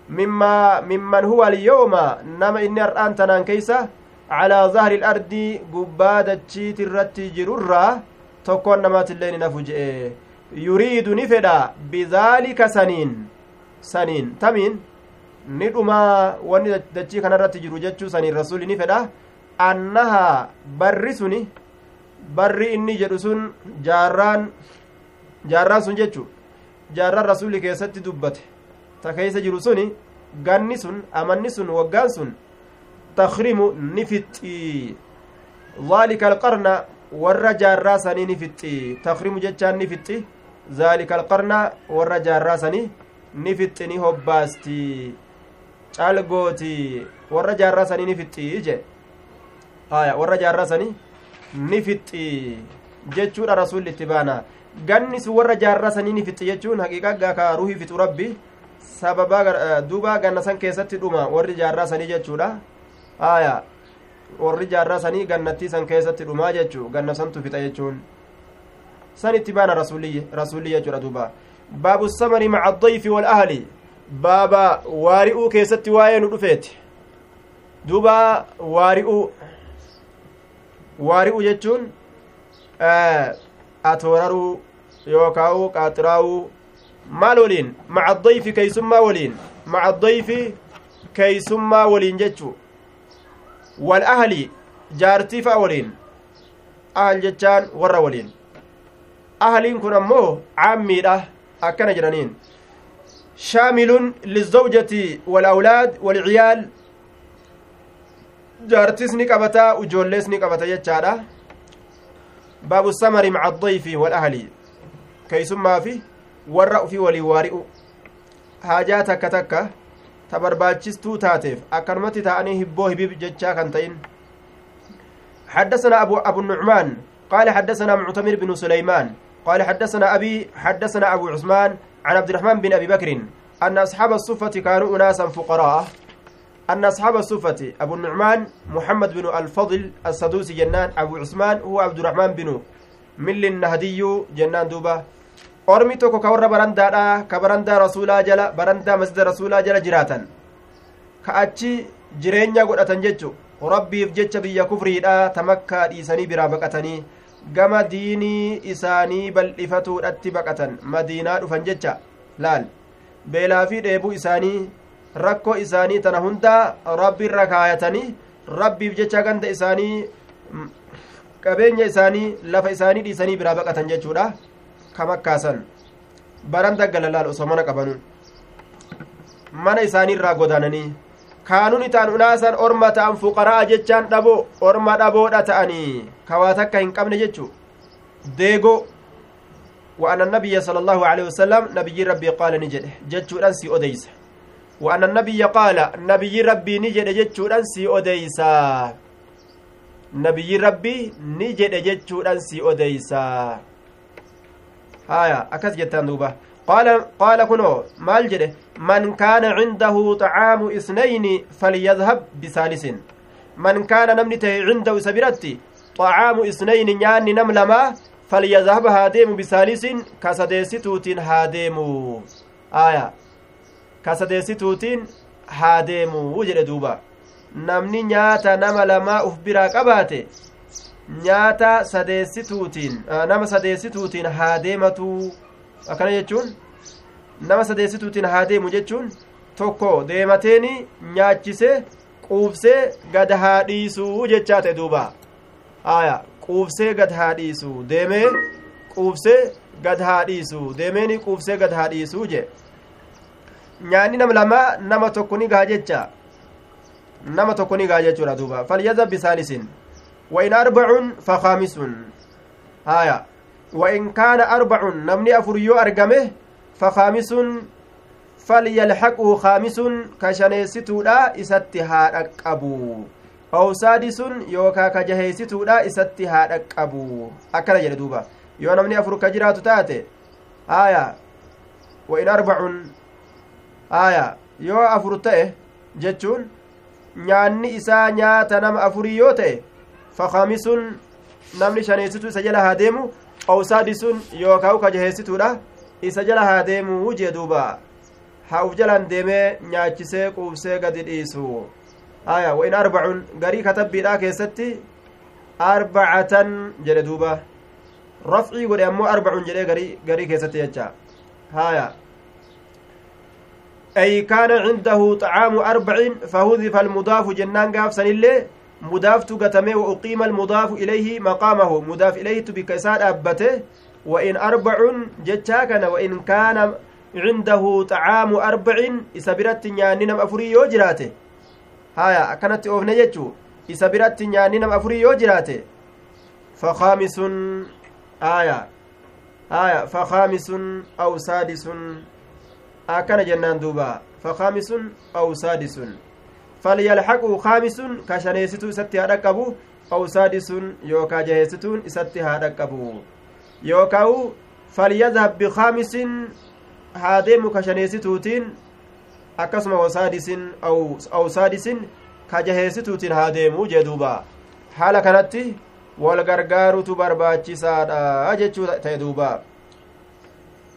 مما ممن هو اليوم نما إني الآن تنان كيسة على ظهر الأرض قبادة شيت الرتي جرورا tokkoon namaatillee ni nafu je'e yuriidu ni fedha bidaalika saniin saniin tamiin ni dhumaa wanni dachii kanarratti jiru jechuu saniin rasuli ni fedha annahaa barri suni barri inni jedhu sun jaarraan jaarraan sun jechu jaarraan rasuli keessatti dubbate ta keeysa jiru suni ganni sun amanni sun waggaan sun takrimu ni fixxii dhaalika alqarna warra jaarraa sanii ni fixxi takrimu jechaan ni fixxi zaalika alqarna warra jaarraa sanii ni fixxi ni hobbaasti caalgooti warra jaarraa sanii ni fixxi je haya warra jaarraa sanii ni fixxi jechuudha rasulli itti baana ganni sun warra jaarraa saniini fixi jechuun haqiiqa gaaka ruhii fixu rabbi sababa duuba ganna san keessatti dhuma warri jaarraa sanii jechuudha aya warri jaarraa sanii gannattii san keessatti dhumaa jechuu ganna santu fixa jechuun san itti baana rasulli jechuudha duuba baabu samari maca addayfi walahli baaba waari'uu keessatti waa'ee nu dhufeeti duuba waari'uu waari'u jechuun atooraruu yookaa'u qaaxiraa'uu maal waliin maca addayfi keeysummaa waliin maca addayfi keeysummaa waliin jechuu wal ahli jaartii fa'a waliin ahal jechaan warra waliin ahaliin kun ammoo caammiidha akkana jedhaniin shaamilun lizawjati walawlaad walciyaal jaartis ni qabataa ujoollees ni qabata jechaadha baabu samari maca addayfi wal ahli keeysummaa fi warra ufii walii waari'u haajaa takka takka ta barbaachistuu taateef akkanumatti ta'anii hibboo hibiib jechaa kan ta'in. حدثنا أبو أبو النعمان قال حدثنا معتمر بن سليمان قال حدثنا أبي حدثنا أبو عثمان عن عبد الرحمن بن أبي بكر أن أصحاب الصفة كانوا أن أصحاب الصفة أبو النعمان محمد بن الفضل السدوسي جنان أبو عثمان هو عبد الرحمن بن مل النهدي جنان دوبة ormi tokko ka warra barandaadha ka barandaa rasuulaa jala barandaa masjida rasuulaa jala jiraatan ka achi jireenya godhatan jechu rabbiif jecha biyya kufriidha tamakkaa dhiisanii biraa baqatanii gama diinii isaanii bal'ifatuudhatti baqatan madiinaa dhufan jecha laal beelaa fi dheebuu isaanii rakkoo isaanii tana hundaa rabbiirra kaayatanii rabbiif jecha ganda isaanii qabeenya isaanii lafa isaanii dhiisanii biraa baqatan jechuudha kamakkaasan baran daggala osoo mana qabanuun mana isaaniirraa godaananii kaanuun itaan unaasan orma ta'an fuqaraa jechaan dhaboo orma dhaboodha ta'anii kawaa takka hin qabne jechu deegoo وأن النبي صلى الله عليه وسلم نبي ربي قال نجد جتشو أنسي أديس وأن النبي قال نبي ربي نجد جتشو أنسي أديسا نبي ربي نجد haya akkas jettaan duuba. Qaala kunoo maal jedhe? Man kaana cindahu xacaamu isnayni falyadhab bisaalisin man kaana namni tahe cindahu isa biratti xacaamu isnayni nyaanni nam lamaa falyadhab haa deemu bisaalisin ka sadeessituutiin haa deemu. Aya ka sadeessituutiin haa deemu jedhe duuba. Namni nyaata nama lamaa uf biraa qabaate nyaata sadeessituutiin nama sadeessituutiin haa deematu akkana jechuun nama sadeessituutiin haa deemu jechuun tokko deemateeni nyaachisee quubsee gad haa dhiisuu jechaa ta'e duuba aya quubsee gad haa dhiisuu deemee quubsee gad haa dhiisuu deemeeni quubsee gad haa dhiisuu je nyaanni nama lamaa nama tokko ni gaa jecha nama tokko ni gaa jechuudha duuba falyazab bisaalisin وإن أربع فخامس. هايا. وإن كان أربع نمني أفريو أرقمه فخامس فليلحقه خامس كشنيستودا إستها أقبو أو سادس يوكا كجهيستودا إستها أقبو أكنا جلدوبا yoo namni afur ka jiraatu taate aya wa in arbacun aya yoo afur ta'e jechuun nyaanni isaa nyaata nama afurii yoo ta'e deemu awsaadisuun yookaan ka jaheessituudha isa jala haa deemu jee duuba haa uf jalaan deemee nyaachisee quubsee gadi dhiisu aya wa in arbacun garii katabbiidhaa keessatti arbacatan jedhe duuba rafcii godhe ammoo arbacun jedhee garii garii keessatti jecha haya أي كان عنده طعام أربع فهذف المضاف جنان قاف سنillee mudaaftu gatame وأقيم المضاف إليه مقامه. مضاف إليه بكساد أبته. وإن أربع جتشا كان وإن كان عنده طعام أربع إسابرت نيانينم أفري يوجراته هايا أكنت أوفن جتشو. إسابرت نيانينم أفري يوجراته فخامس آية آية فخامس أو سادس. أكن جنان دوبا. فخامس أو سادس. Yookaa jaheessituun isatti haa dhaqqabu yookaawu falyadhab bikaamisin haa deemu ka shaneessituutiin akkasuma wasaadisin aw saadisin ka jaheessituutiin haa deemu jee duuba haala kanatti wal gargaarutu barbaachisaadha jechuu ta'e duuba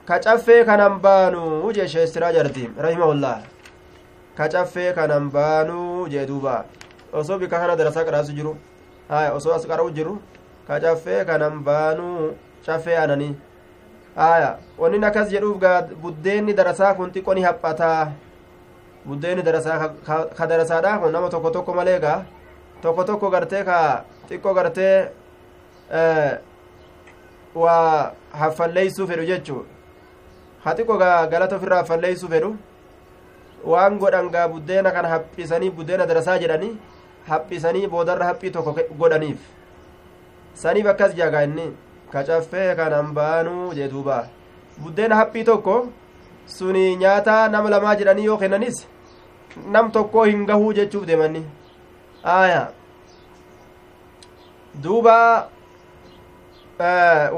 ka caffee kanan baanuu jee sheestiraa jardiim rahimahullah ka caffee kanan baanuu jee duuba osoo bika kana darasaa qadhaasu jiru haya osoo as qara'u jiru ka caffee kanan baanuu caffee ananii haya wannin akkas jedhuuf gaa buddeenni darasaa kun xiqqo ni haphataa buddeenni darasaa ka darasaadha kun nama tokko tokko malee gaa tokko tokko gartee ka xiqqoo gartee waa haffalleeysuu fedhu jechuu ha xiqqoo gaa galata ofirraa haffalleeysuu fedhu waan godhan gaa buddeena kana haphisanii buddeena darasaa jedhanii haphisanii boodarra haphii tokko godhaniif saniif akkas jaagaa inni kacaffee kanan baanuu jee duuba buddeena haphii tokko suni nyaata nama lamaa jedhanii yoo kennanis nam tokkoo hin gahuu jechuuf deemanni aya duuba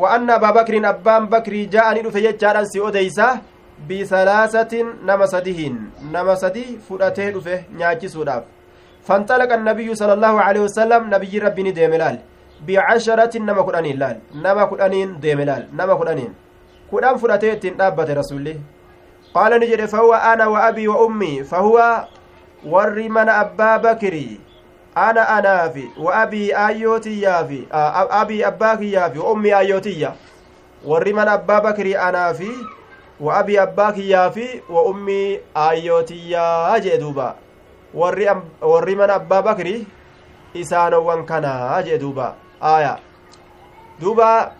wa anna abaa bakriin abbaan bakrii ja'anii dhufe jechaadhan si odeysa bisalaasatin nama sadihiin nama sadi fudhatee dhufe nyaachisuudhaaf. Fanxalaqa annabiyyu sala allaahu aleyhi wasalam nabiyyi rabbii deeme laal? Bicasharatin nama kudhaniin laal? Nama kudhaniin deeme laal? Nama kudhaniin? Kudhan fudhatee ittiin dhaabbate rasulli qaala ni jedhe fahuwa ana wa abii wa ummii fahuwa warri mana abbaa bakirii ana anaafi wa abii aayyootiyyaafi abii abbaa kiyyaafi wa ummii aayyootiyya warri mana abbaa bakirii anaafi بكري أنا في وأبي أباك يافي وأمي آيوتي يا جدوبا warri mana abbaa bakri isaanowwan kanaa jee duuba aya duuba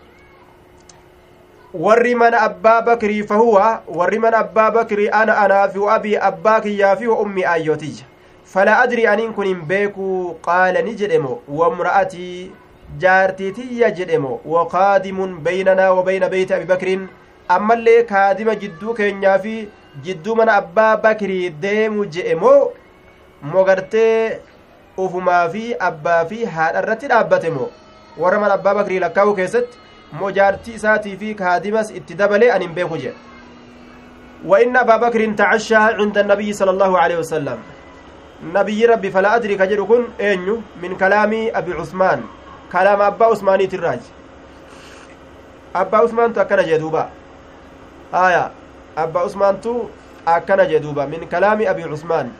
warri mana abbaa bakrii fahuwa warri mana abbaa bakrii ana anaafi wa abii abbaa kiyyaafi wa ummi ayyotiyya fala adri aniin kun hin beekuu qaala ni jedhemo wamra'atii jaartiitiyya jedhemo wakaadimun beynanaa wa beyna beyti abi bakriin ammallee kaadima jidduu keenyaa fi jidduu mana abbaa bakrii deemu je'emoo mogartee ufumaa fi abbaa fi haadha irratti dhaabbate moo warra mana abbaa bakrii lakkaa'uu keessatti moo jaartii isaatii fi kaadimas itti dabalee an hin beeku jedhe وإن أبا بكر تعشى عند النبي صلى الله عليه وسلم نبي ربي فلا أدري كجر كن أنيو من كلام أبي عثمان كلام أبا عثماني تراج أبا عثمان تو أكنا جدوبا آية أبا عثمان تو أكنا جدوبا من كلام أبي عثمان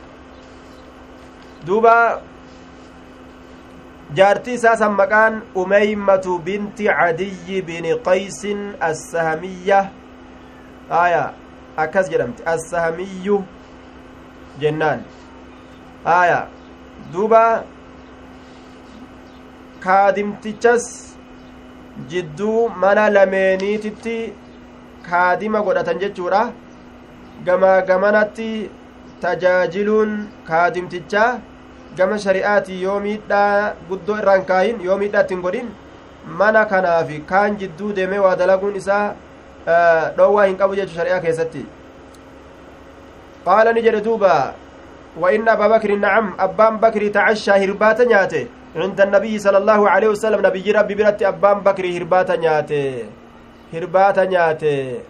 jaartii isaa san maqaan umeeymatu binti cadiyyi bini qaysin assahamiyya aya akkas jedhamti assahamiyyu jennaan aya duuba kaadimtichas jidduu mana lameeniititti kaadima godhatan jechuudha gamaa gamanatti tajaajiluun kaadimtichaa gama shari'aatii yoo miidhaa guddoo irraan kaahin yoo miidhaa ittiin godhin mana kanaafi kaan jidduu deemee waa dalaguun isaa dhoowwaa hin qabu jechu shari'aa keessatti qaala ni jedhe duuba وإن أبا بكر نعم أبان بكر تعشى هرباتا نياته عند النبي صلى الله عليه وسلم نبي ربي برت أبان بكر هرباتا نياته هرباتا نياته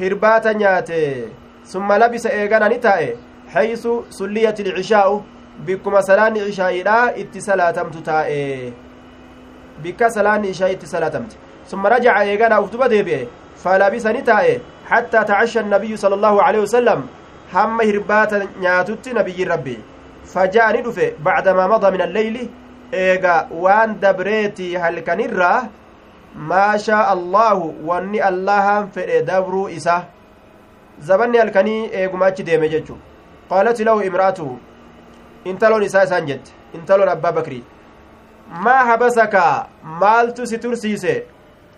هرباتا نياته ثم لبس إيغانا نتائه حيث سليت العشاء بكما سلان عشاء لا اتسلاتمت تائه بك سلان عشاء اتسلاتمت ثم رجع إيغانا أفتب ديبئه فلبس نتائه حتى تعشى النبي صلى الله عليه وسلم hamma hirbaata nyaatutti nabiyyi rabbi. Faja'ani dhufe bacdamaa mada min alleyli eega waan dabreeti halkanirraa maa shaa allaahu wanni allahan fedhe dabruu isa. Zabanni halkanii eeguma achi deeme jechu qaalati lahu imra'atuhu intaloon isaa isaan jette. Intaloon abbaa bakrii. Maa habasaka? Maaltu si tursiise?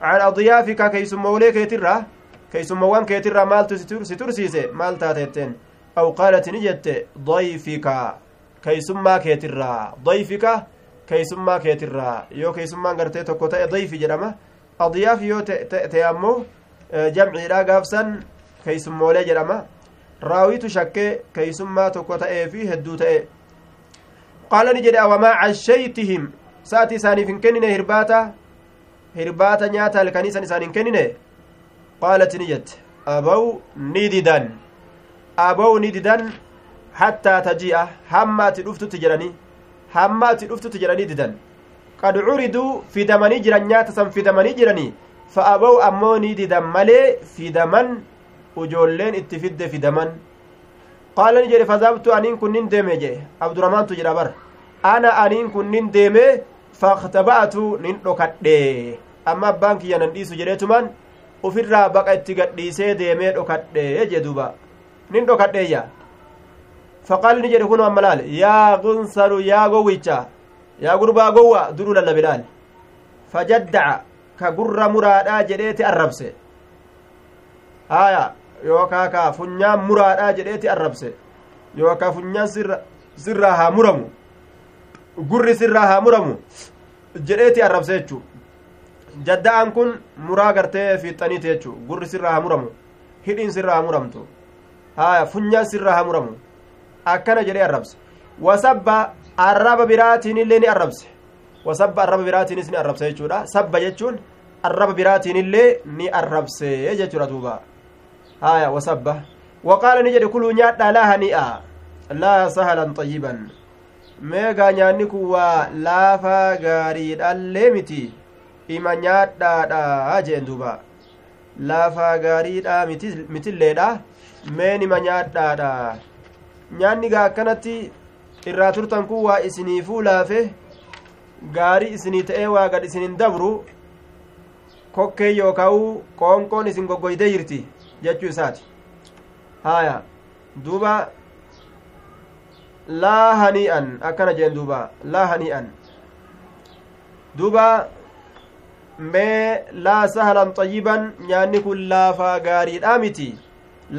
An adiyaafika keeysummoowlee keetirraa keeysummoowwan keetirraa maaltu si tursiise? Maal taateetteen aw qaalati ni jette dayfika. Keeysummaa keetirraa dayfika keeysummaa keetirraa yoo keeysummaan gartee tokko ta'e dayfi jedhama adiyaaf yoo ta'e ammoo jamciidha gaafsan keeysummoolee jedhama raawitu shakkee keeysummaa tokko ta'ee fi hedduu ta'e qaala ni jedhe awamaa cashaytihim sa'ati isaaniif hin kennine hirbaata hirbaata nyaata halkanii san isaan hin kennine qaalat ni jette abaw ni didan abaw ni didan hattaa taji'a hamma ati dhuftutti jedhanii hamma ati dhuftutti jedhanii didan qad curiduu fidamanii jiran nyaata san fidamanii jiranii fa abaw ammoo ni didan malee fidaman ujoolleen itti fidde fidaman qaala ni jedhe fadaabtu aniin kunnin deeme jedhe abduramaantu jedha bar ana aniin kunnin deeme faktaba'atu nin dhokadhe amma abbaan kiyya nan dhiisu jedheetumaan ufirraa baqa itti gadhiisee deemee dhokadhe jee duuba nin dhokadheeyya faqaali ni jedhe kun amma laal yaa gunsaru yaa gowwicha yaa gurbaa gowwa duruu lallabe laal fajaddaca ka gurra muraadhaa jedheeti arrabse. Haya yookaa ka funyaan muraadhaa jedheeti arrabse. Yookaa funyaan sirraa haa muramu. Gurri sirraa haa muramu jedheeti arrabse jechuu. Jadda'an kun muraa gartee fiixaniiti jechuu. Gurri sirraa haa muramu. Hidhiin sirraa haa muramtu. Haya funyaan sirraa haa muramu akkana jedhee arrabse. Wasabba arraba biraatiin illee ni arrabse. Wasabba arraba biraatiinis ni arrabse jechuudha. Sabba jechuun arraba biraatiin illee ni arrabse jechuudha duuba. Haya wasabba. Waqaala ni jedhe kuluu nyaadhaa laa hani'a laa sahalan xayyiban. Meegaa nyaanni kun waa laafaa gaariidhallee miti. Ima nyaadhaadha jeen duuba. Laafaa gaariidha mitilleedha meen ima nyaadhaadha nyaanni gaa akkanatti irraa turtan kun waa isiniifuu laafe gaarii isinii ta'ee waa gad isinin dabru kokkee yookaa'u qoonqoon isin goggoydee jirti jechuu isaati haya duuba laa hanii'an akkana jeen duuba laa hanii'an duuba mee laa sahalan xayyiban nyaanni kun laafaa gaariidha miti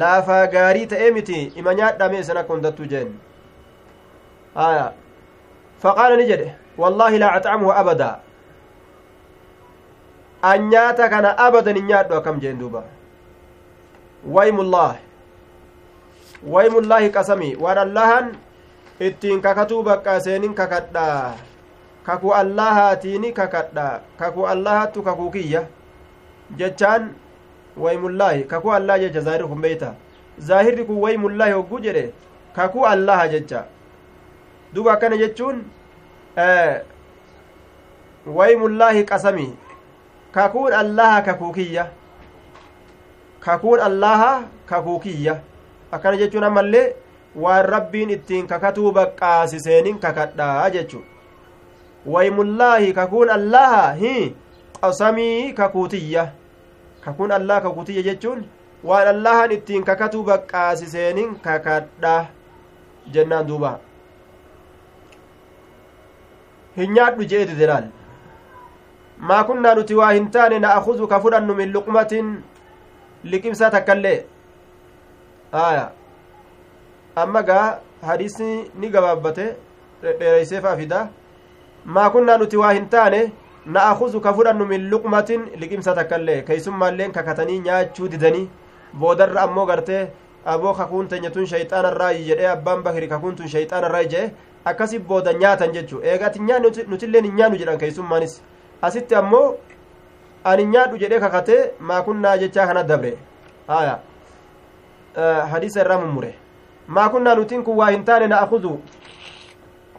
laafaa gaarii ta'ee miti ima nyaadhame isan akka hundattuu jeen haya faqaala ni jedhe wallaahi laa axcamuhu abadaa an nyaata kana abadan hin nyaadhu akkam jeen duuba waymullaahi waymullaahi qasami waan allahan ittiin kakatuu bakka seenin kakadha kakuu allahaatiini kakadha kakuu allahattu kakuu kiyya jechaan waymullaahi kakuu allah jecha zaahir kun beeyta zaahirri kun waymullaahi hogguu jedhe kakuu allaha jecha duba akkana jechuun waymullaahi qasami kakuun allaha kakuu kiyya kakuun allaha kakuu kiyya akkana jechuun ammallee waan rabbiin ittiin kakatuu baqqaasiseenin kakadhaa jechu waymullaahi kakuun allaha hi qasamii kakuutiyya kakuun allaha kakuutiyya jechuun waan allahan ittiin kakatuu baqqaasiseenin kakadha jennaan duuba hin nyaadhu jee didelaal maa kunnaa nuti waa hin taane na'akuzu ka fudhannu min luqmatin liqimsaa takkaillee aya amma gaa hadiisni ni gabaabbate dhedheeyseefaa fida maa kunnaa nuti waa hin taane na'akuzu ka fudhannu min luqmatin liqimsa takka illee keeysummaalleen kakatanii nyaachuu didanii boodarra ammoo gartee aboo kakuun tenyatun shayxaanarraayi jedhee abbaan bakiri kakuun tun shayxaanarraayi jedhe akkasi booda nyaatan jechuu. Eegati nyaanni nutilleen hin nyaannu jedhan keeysummaanis asitti ammoo ani nyaadhu jedhee kakatee maakunnaa jechaa kana dabre. Aya hadiisa irraa mummure. Maakunnaa nutiin kun waa hin taane na akudu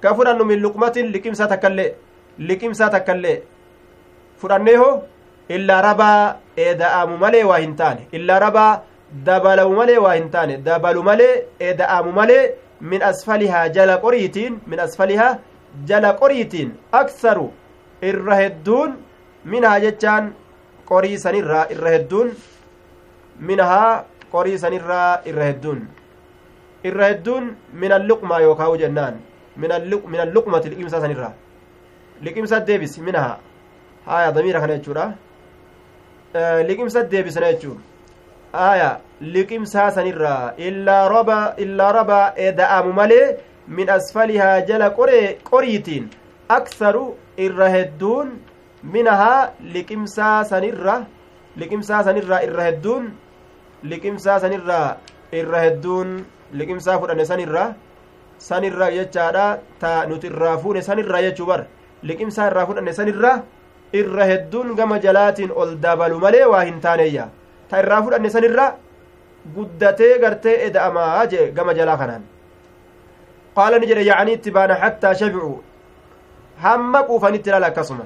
ka fudhannu min luqmatin liqimsaa takkallee liqimsaa takkallee fudhannee hoo illaa rabaa eeda'amu malee waa hin taane illaa rabaa dabalamu malee waa hin taane dabalu malee eeda'amu malee min asfalihaa jala qoriitiin min asfalihaa jala qoriitiin aksaru irra hedduun minhaa jechaan qorii sanirraa irra hedduun minhaa qorii sanirraa irra hedduun irra hedduun min alluqmaa yookaa'u jennaan min alluqmati liqimsaa sanirraa liqimsa deebisi minhaa haya damiira kana jechuudha. Liqimsa deebisana jechuun haya liqimsaa sanirraa illaa raba illaa rabaa eda'amu malee min asfalihaa jala qoree qoriitiin aksaru irra hedduun minahaa liqimsaa sanirra liqimsaa sanirraa irra hedduun liqimsaa sanirraa irra hedduun liqimsaa fudhane sanirra sanirra jechaadha ta nuti irraa fuune sanirraa jechuu bar liqimsaa irraa fudhanne sanirra irra hedduun gama jalaatiin ol dabalu malee waa hin taaneeyya ta irraa fudhanne sanirra guddatee gartee eda'amaa jee gama jalaa kanaan qaala ni jedhe yacanii itti baana hattaa shabicuu hamma quufanitti ilaala akkasuma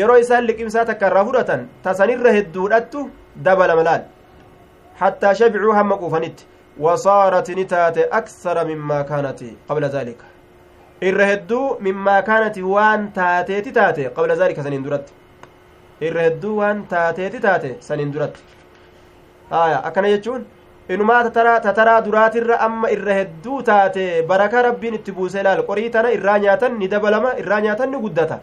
yeroo isaan liqimsaa takka irraa fudhatan tasanirra hedduudhattu dabalama laal hattaa shabicuu hamma quufanitti wasaarat ni taate aksara mimmaa kaanati qabla daalika irra hedduu mimmaa kaanati waan taateeti taate qabla daalika saniin irra hedduu waan taateeti taate saniin duratti. Haya akkana jechuun inumaa tataraa duraatirra amma irra hedduu taate baraka rabbiin itti buuse ilaal qorii tana irraa nyaatan ni dabalama irraa nyaatan ni guddata.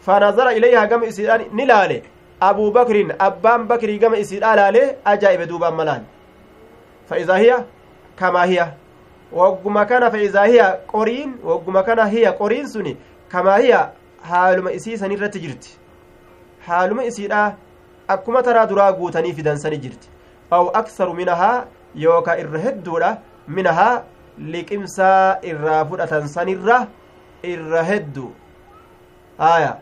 Fanazara ilayhaa gama isiidhaan ni laale. Abuu bakriin abbaan bakrii gama isiidhaa laale ajaa'ibe duubaan malaan fa'iizaa hiya? Kamaa hiya. Wagguma kana fa'iizaa hiya? Qoriin wagguma kana hiya qoriin suni. Kamaa hiya? Haaluma isii san irratti jirti haaluma isiidha akkuma taraa duraa guutanii fidansani jirti aw aksaru minahaa yookaa irra hedduudha minahaa liqimsaa irraa fudhatan sanirra irra heddu haya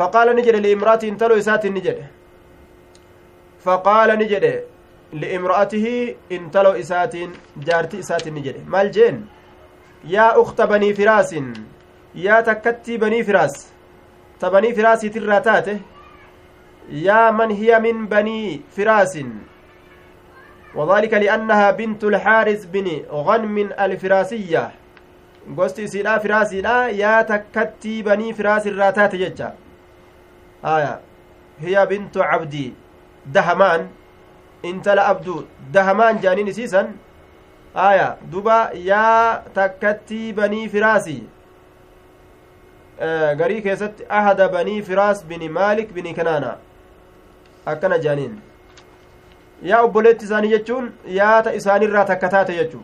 faqaala ni jedhe liimra'ati intalo isaatiin ni jedhe faqaala ni jedhe liimra'atihi intalo isaatiin jaarti isaatiin ni jedhe maal jeen yaa ukta banii firaasin yaa takkattii banii firaas ta banii firaasiitirraa taate yaa man hiya min banii firaasin وذلك لأنها بنت الحارث بن غنم الفراسية gosti isiidha firaasiidha yaa takkattii banii firaas irraa taate jecha aya hiya bintu cabdii dahamaan intala abdu dahamaan jaaniin isiisan aya duba yaa takkattii banii firaasi garii keessatti ahada banii firaas bini maalik bini kanaana akkana jaaniin yaa obboleetti isaanii jechuun yaata isaanirraa takka taate jechuu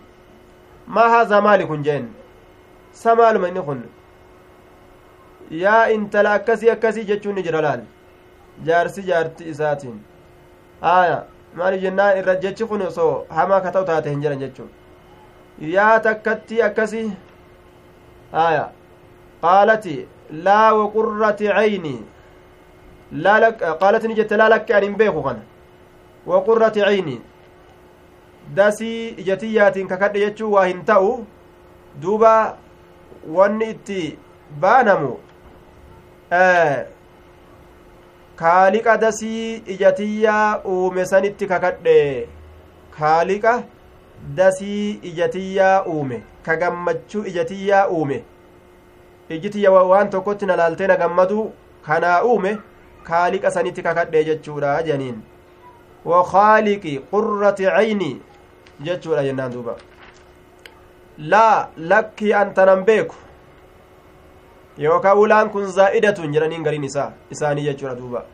maa haazaa maali kun jeen sa maaluma inni kun yaa intala akkasii akkasii jechuun ni jira laal jaarsi jaarti isaatiin aya maaliif jennaan irra jechi kun osoo hamaa ka ta'u taate hin jiran jechuun yaa takkatti akkasii aya qaalati laa waqurrati cayni qaalati ni jette laa lakke an hin beeku kana waqurrati cayni dasii ijatiyyaatiin kakadhe jechuu waa hin ta'u duuba wanni itti baanamu kaaliqa dasii ijatiyyaa uume sanitti kakadhe kaaliqa dasii ijatiyyaa uume ka gammachuu ijatiyyaa uume ijitiyya waan tokkotti na laaltee na gammadu kanaa uume kaaliqa sanitti kakadhe jechuudha janiin wakaaliqi qurrati cayni jechuudha jennaan duuba. Laa lakkii antanan beeku. Yookaan ulaan kun zaa'idatun jedhaniin gariin isaa isaanii jechuudha duuba.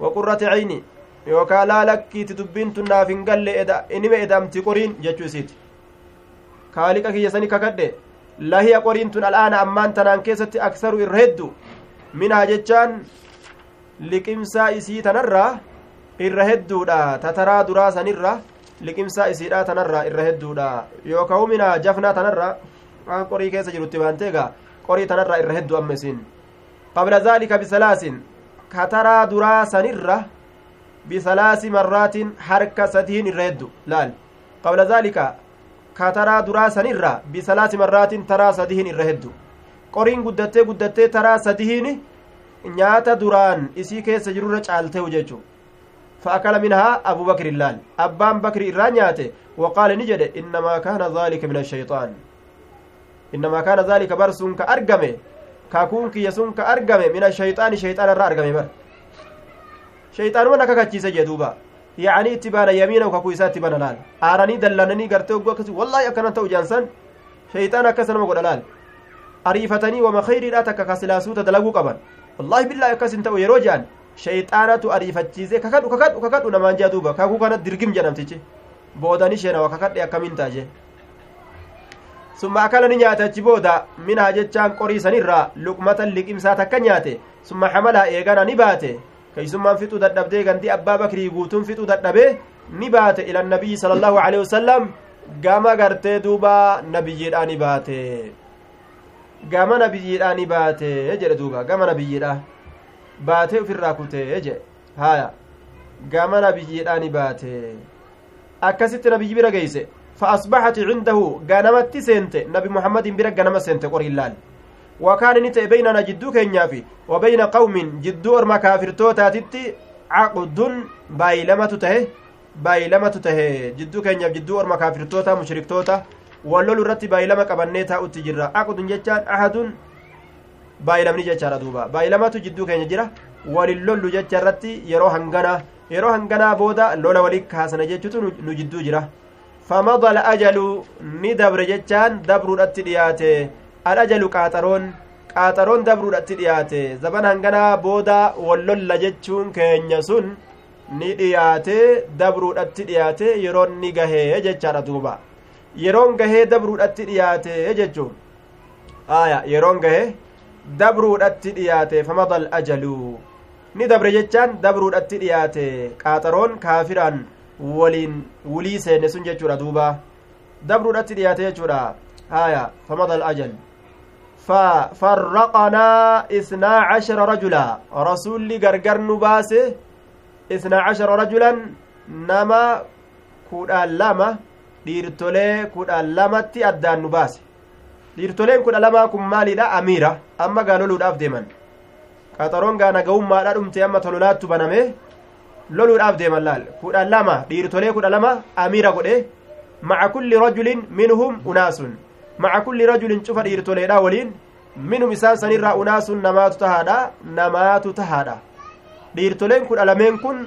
Waqurrati cayni yookaan laa lakkiiti dubbiin tun naaf hin galle inima edamti qoriin jechuu isiiti. Kaaliqa kiyya sani kakadhe lahiya qoriin tun al'aana ammaan tanaan keessatti aksaru irra heddu minaa jechaan liqimsaa isii tanarraa irra hedduudha tataraa duraa sanirra liqimsaa isiidha tanarraa irra hedduudha yookaan minaa jafnaa tanarraa waan qorii keessa jirutti baanteegaa qorii tanarraa irra hedduu amma isiin qabla zaalika bisalaasin kataraa duraa sanirra bisalaasi marraatiin harka sadiin irra heddu laal qabla zaalika kataraa duraa sanirra bisalaasi marraatiin taraa sadiin irra heddu qoriin guddattee guddattee taraa sadiin nyaata duraan isii keessa jirurra caalteehu jechuu فأكل منها أبو بكر اللال أبان بكر إرانياته وقال نجد إنما كان ذلك من الشيطان إنما كان ذلك برسون كأرقمه كاكون كيسون كأرقمه من الشيطان شيطان الرا أرقمه بر شيطان وأنا كاكتشيس جدوبا يعني اتبانا يمينا وكاكويسات اتبانا لال آراني دلانني قرتي وقوكسي والله أكنا تو جانسان شيطان أكسنا مقود لال أريفتني وما خير لا تكاكاسلاسوتا دلقو قبل والله بالله أكسن تو يروجان shayxaanatu ariifachiise kakadhu kakadhu kakadhu namaan jea duuba kakuu kanat dirgim jedhamtichi boodani sheenawa kakadhe akkamiin taaje summa akala ni nyaate achi booda minaa jechaan qorii sanirraa luqmatan liqimsaa takka nyaate summa hamalaa eegana ni baate keeysummaan fixuu dadhabdee gantii abbaa bakrii guutuun fixuu dadhabee ni baate ila nabiyyi sala allahu alehi wasalam gama gartee duuba nabiyyiidhaani baate gama nabiyyiidhaani baate jedhe duuba gama nabiyyiidha baatee ufirraa kutee jedhe haya gama nabiyyiidhaani baate akkasitti nabiyyi bira geeyse فأصبحت عنده غنمت سنت نبي محمد بira ganama sente qoriillaal وكان نتئ بيننا جدو كينيا في وبين قوم جدو أرما كافر توتاتي عقد بايلمة تهي بايلمة تهي جدو كينيا جدو أرما كافر توتا مشرك توتا wallolu irratti baay'ilama qabannee taa'utti jirra aqudun jechaan ahadun baay'ilamni jechaadha duuba baay'ilamatu jidduu keenya jira walin lollu jecha irratti yeroo hanganaa yeroo hanganaa booda lola walii kaasana jechuutu nu jidduu jira famada alajalu ni dabre jechaan dabruudhatti dhiyaate alajalu qaaxaroon qaaxaroon dabruudhatti dhiyaate zaban hanganaa booda wallolla jechuun keenya sun ni dhiyaate dabruudhatti dhiyaate yeroon ni gahee jechaadha duuba yeroon gahee dabruudhatti dhiyaate jechuun aya yeroon gahee dabruudhatti dhiyaate famada alajalu ni dabre jechaan dabruudhatti dhiyaate qaaxaroon kaafiraan waliin wulii seenne sun jechuudha duuba dabruudhatti dhiyaate jechuudha haya famada alajal ففرقنا اثنا عشر رجلا رسول غرغر نباسه اثنا عشر رجلا نما كودا لما dhiirtolee kudha lamatti addaan nu baase. Dhiirtoleen kudha lamaa kun maalidha? Amiira. Amma gaa loluudhaaf deeman. Qaxaroon gaa naga'ummaadha dhumte amma tololaattu baname loluudhaaf deeman laal? Kudha lama. Dhiirtolee kudha lama. Amiira godhe. Maca kulli rajulin minhum unaasun. Maca kulli rajulin cufa dhiirtoleedha waliin minhum isaan sanirraa unaasun namaatu tahaadha? Namaatu tahaadha. Dhiirtoleen kudha lameen kun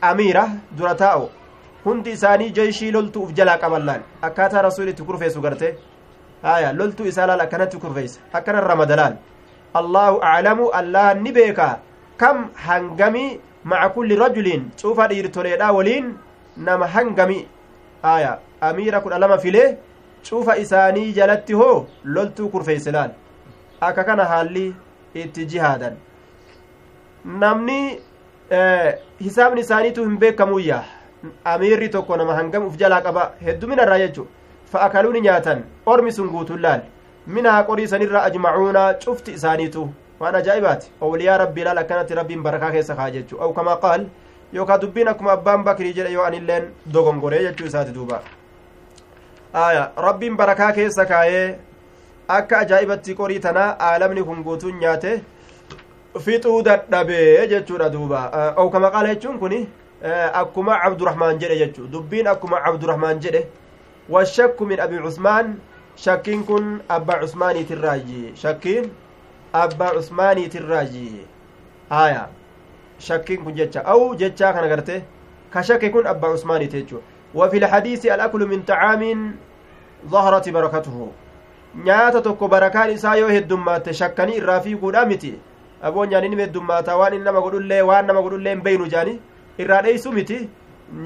amiira dura taa'u hundi isaanii jeeshii loltuu uf jalaa qaban laal akkaataa rasuul itti kurfeessu garte haya loltuu isaa laal akkanatti kurfeeysa akkana ramadalaal allaahu aclamu allahan ni beeka kam hangamii maca kulli rajulin cufa dhiirtoleedha waliin nama hangami aya amiira kudha lama filee cufa isaanii jalatti hoo loltuu kurfeeyse laal akka kana haalli itti jihaadan namni hisaabni isaaniitu hin beekamuyya amiirri tokko nama hangam uf jalaa qaba. Heddumina irraa jechu fa'akaluu ni nyaatan ormi sun guutuun laal. Minhaa qorii sanirraa ajmacuuna cufti isaaniitu. Waan ajaa'ibaati. Awliyaa rabbii laal akkanatti rabbiin barakaa keessa kaa jechuu. Aw qaal yookaa dubbiin akkuma abbaan bakrii jedhe yoo anilleen dogongoree jechuu isaati duuba. Aya rabbiin barakaa keessa kaayee akka ajaa'ibatti qorii tanaa aalamni kun guutuun nyaate fixuu dadhabee jechuudha duuba. Aw qaala jechuun kun akkuma cabdurahmaan jedhe jechuu dubbiin akkuma cabdurahmaan jedhe washakku min abi cusmaan shakkiin kun abbaa cusmaaniitirraayi shakkiin abbaa cusmaaniitirraayi haya shakkiin kun jecha aw jechaa kana garte ka shakke kun abbaa cusmaaniiti jechuu وفي الحديث الأكل من طعام ظهرت بركته nyaata tokko barakaan isaa yoo heddummaate shakkanii irraa fiiguudha miti aboo nyaanni nima heddummaata waan inni nama godhullee waan nama godhullee hin beeynu irraa dheeysu miti.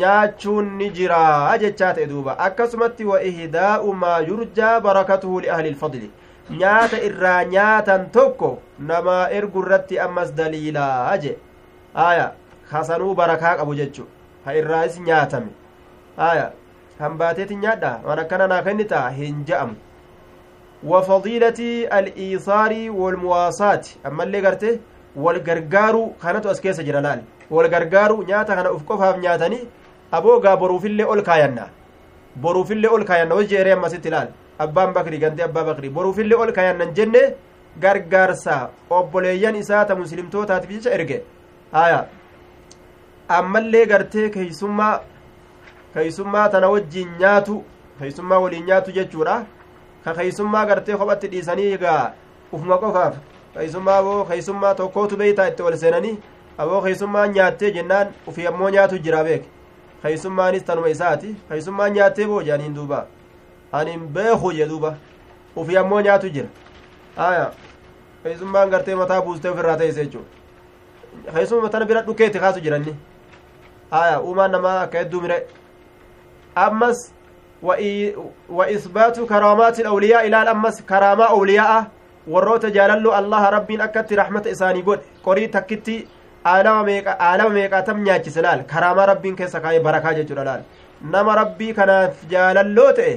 Nyaachuun ni jiraa jechaa ta'e duuba. Akkasumatti wa ihdaa'u maa yurjaa barakatuhu liahli ilfadli nyaata irraa nyaatan tokko namaa ergu irratti ammas daliilaa je aya kasanuu barakaa qabu jechu ha irraas nyaatame. Aya hambaateeti nyaadha. Waan akkana naa kennita hin je'amu wafadiilati aliisaarii walmuwaasaati ammallee garte wal gargaaruu kanatu as keessa jira laal? wal gargaaru nyaata kana uf qofaaf nyaatanii aboogaa boruufillee ol kaayanna boruufillee ol kaayanna wos jeeree ammasitti ilaal. Abbaan bakri gantee abbaa bakri boruufillee ol kaayannan jenne gargaarsa obboleeyyan isaa isaata muslimtootaatiif jecha erge. Haya ammallee gartee keeysummaa keeysummaa tana wajjiin nyaatu keeysummaa waliin nyaatu jechuudha. Ka keeysummaa gartee kophatti dhiisanii egaa ufuma qofaaf keeysummaa boo keeysummaa tokkootu beeytaa itti ol seenanii aboo keeysummaa nyaattee jennaan ufi ammoo nyaatu jira beek keeysummaanis tanuma isaati keeysummaan nyaattee boo jedhaniin duuba anin beeku je duuba ufi ammoo nyaatu jira aya keeysummaan gartee mataa buustee ofirraa teeyse jechuu keeysuma tana bira dhukeetti kaasu jiranni aya uumaan namaa akka hedduu mire ammas وإثبات كرامات الأولياء إلى الأمس كرامة أولياء warroota jaalallu allaha rabbiin akkatti rahmata isaanii godhe qorii takkitti aalama meeqaatam nyaachise laal karaamaa rabbiin keessa kaa'ee barakaa jechuudha laal nama rabbii kanaaf jaalalloo ta'e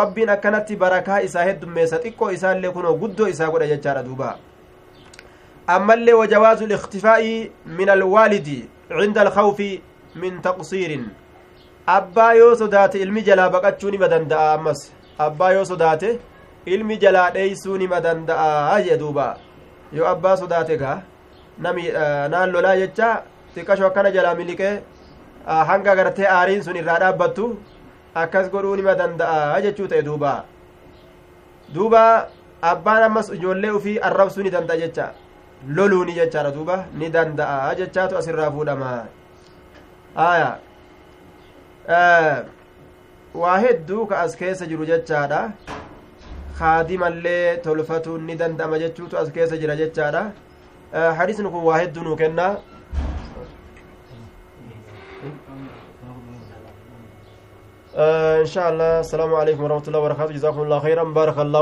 rabbiin akkanatti barakaa isaa heddummeessa xiqqoo isaallee kunoo guddoo isaa godha jechaadha duuba ammallee wajawaazu liktifaa'i min alwaalidi cinda alkhawfi min taqsiirin abbaa yoo sodaate ilmi jalaa baqachuu nima danda'a ammas abbaa yoo sodaate ilmi jalaa dheeysuu nima danda'a jee duuba yoo abbaa sodaate gaa nami naan lolaa jecha xiqqasho akkana jalaa miliqee hanga gartee aariin sun irraa dhaabbattu akkas godhuu nima danda'a jechuu ta'e duuba duuba abbaan ammas ijoollee ufii arrabsuu ni danda'a jecha loluuni jechaadha duuba ni danda'a jechaatu asirraa fuudhama aya waa hedduu ka as keessa jiru jechaadha kaadimallee tolfatuun ni danda'ama jechuutu as keessa jira jechaadha hadisni kun waa hedduu nuu إن شاء الله. السلام عليكم ورحمة الله وبركاته. جزاكم الله خيرا. بارك الله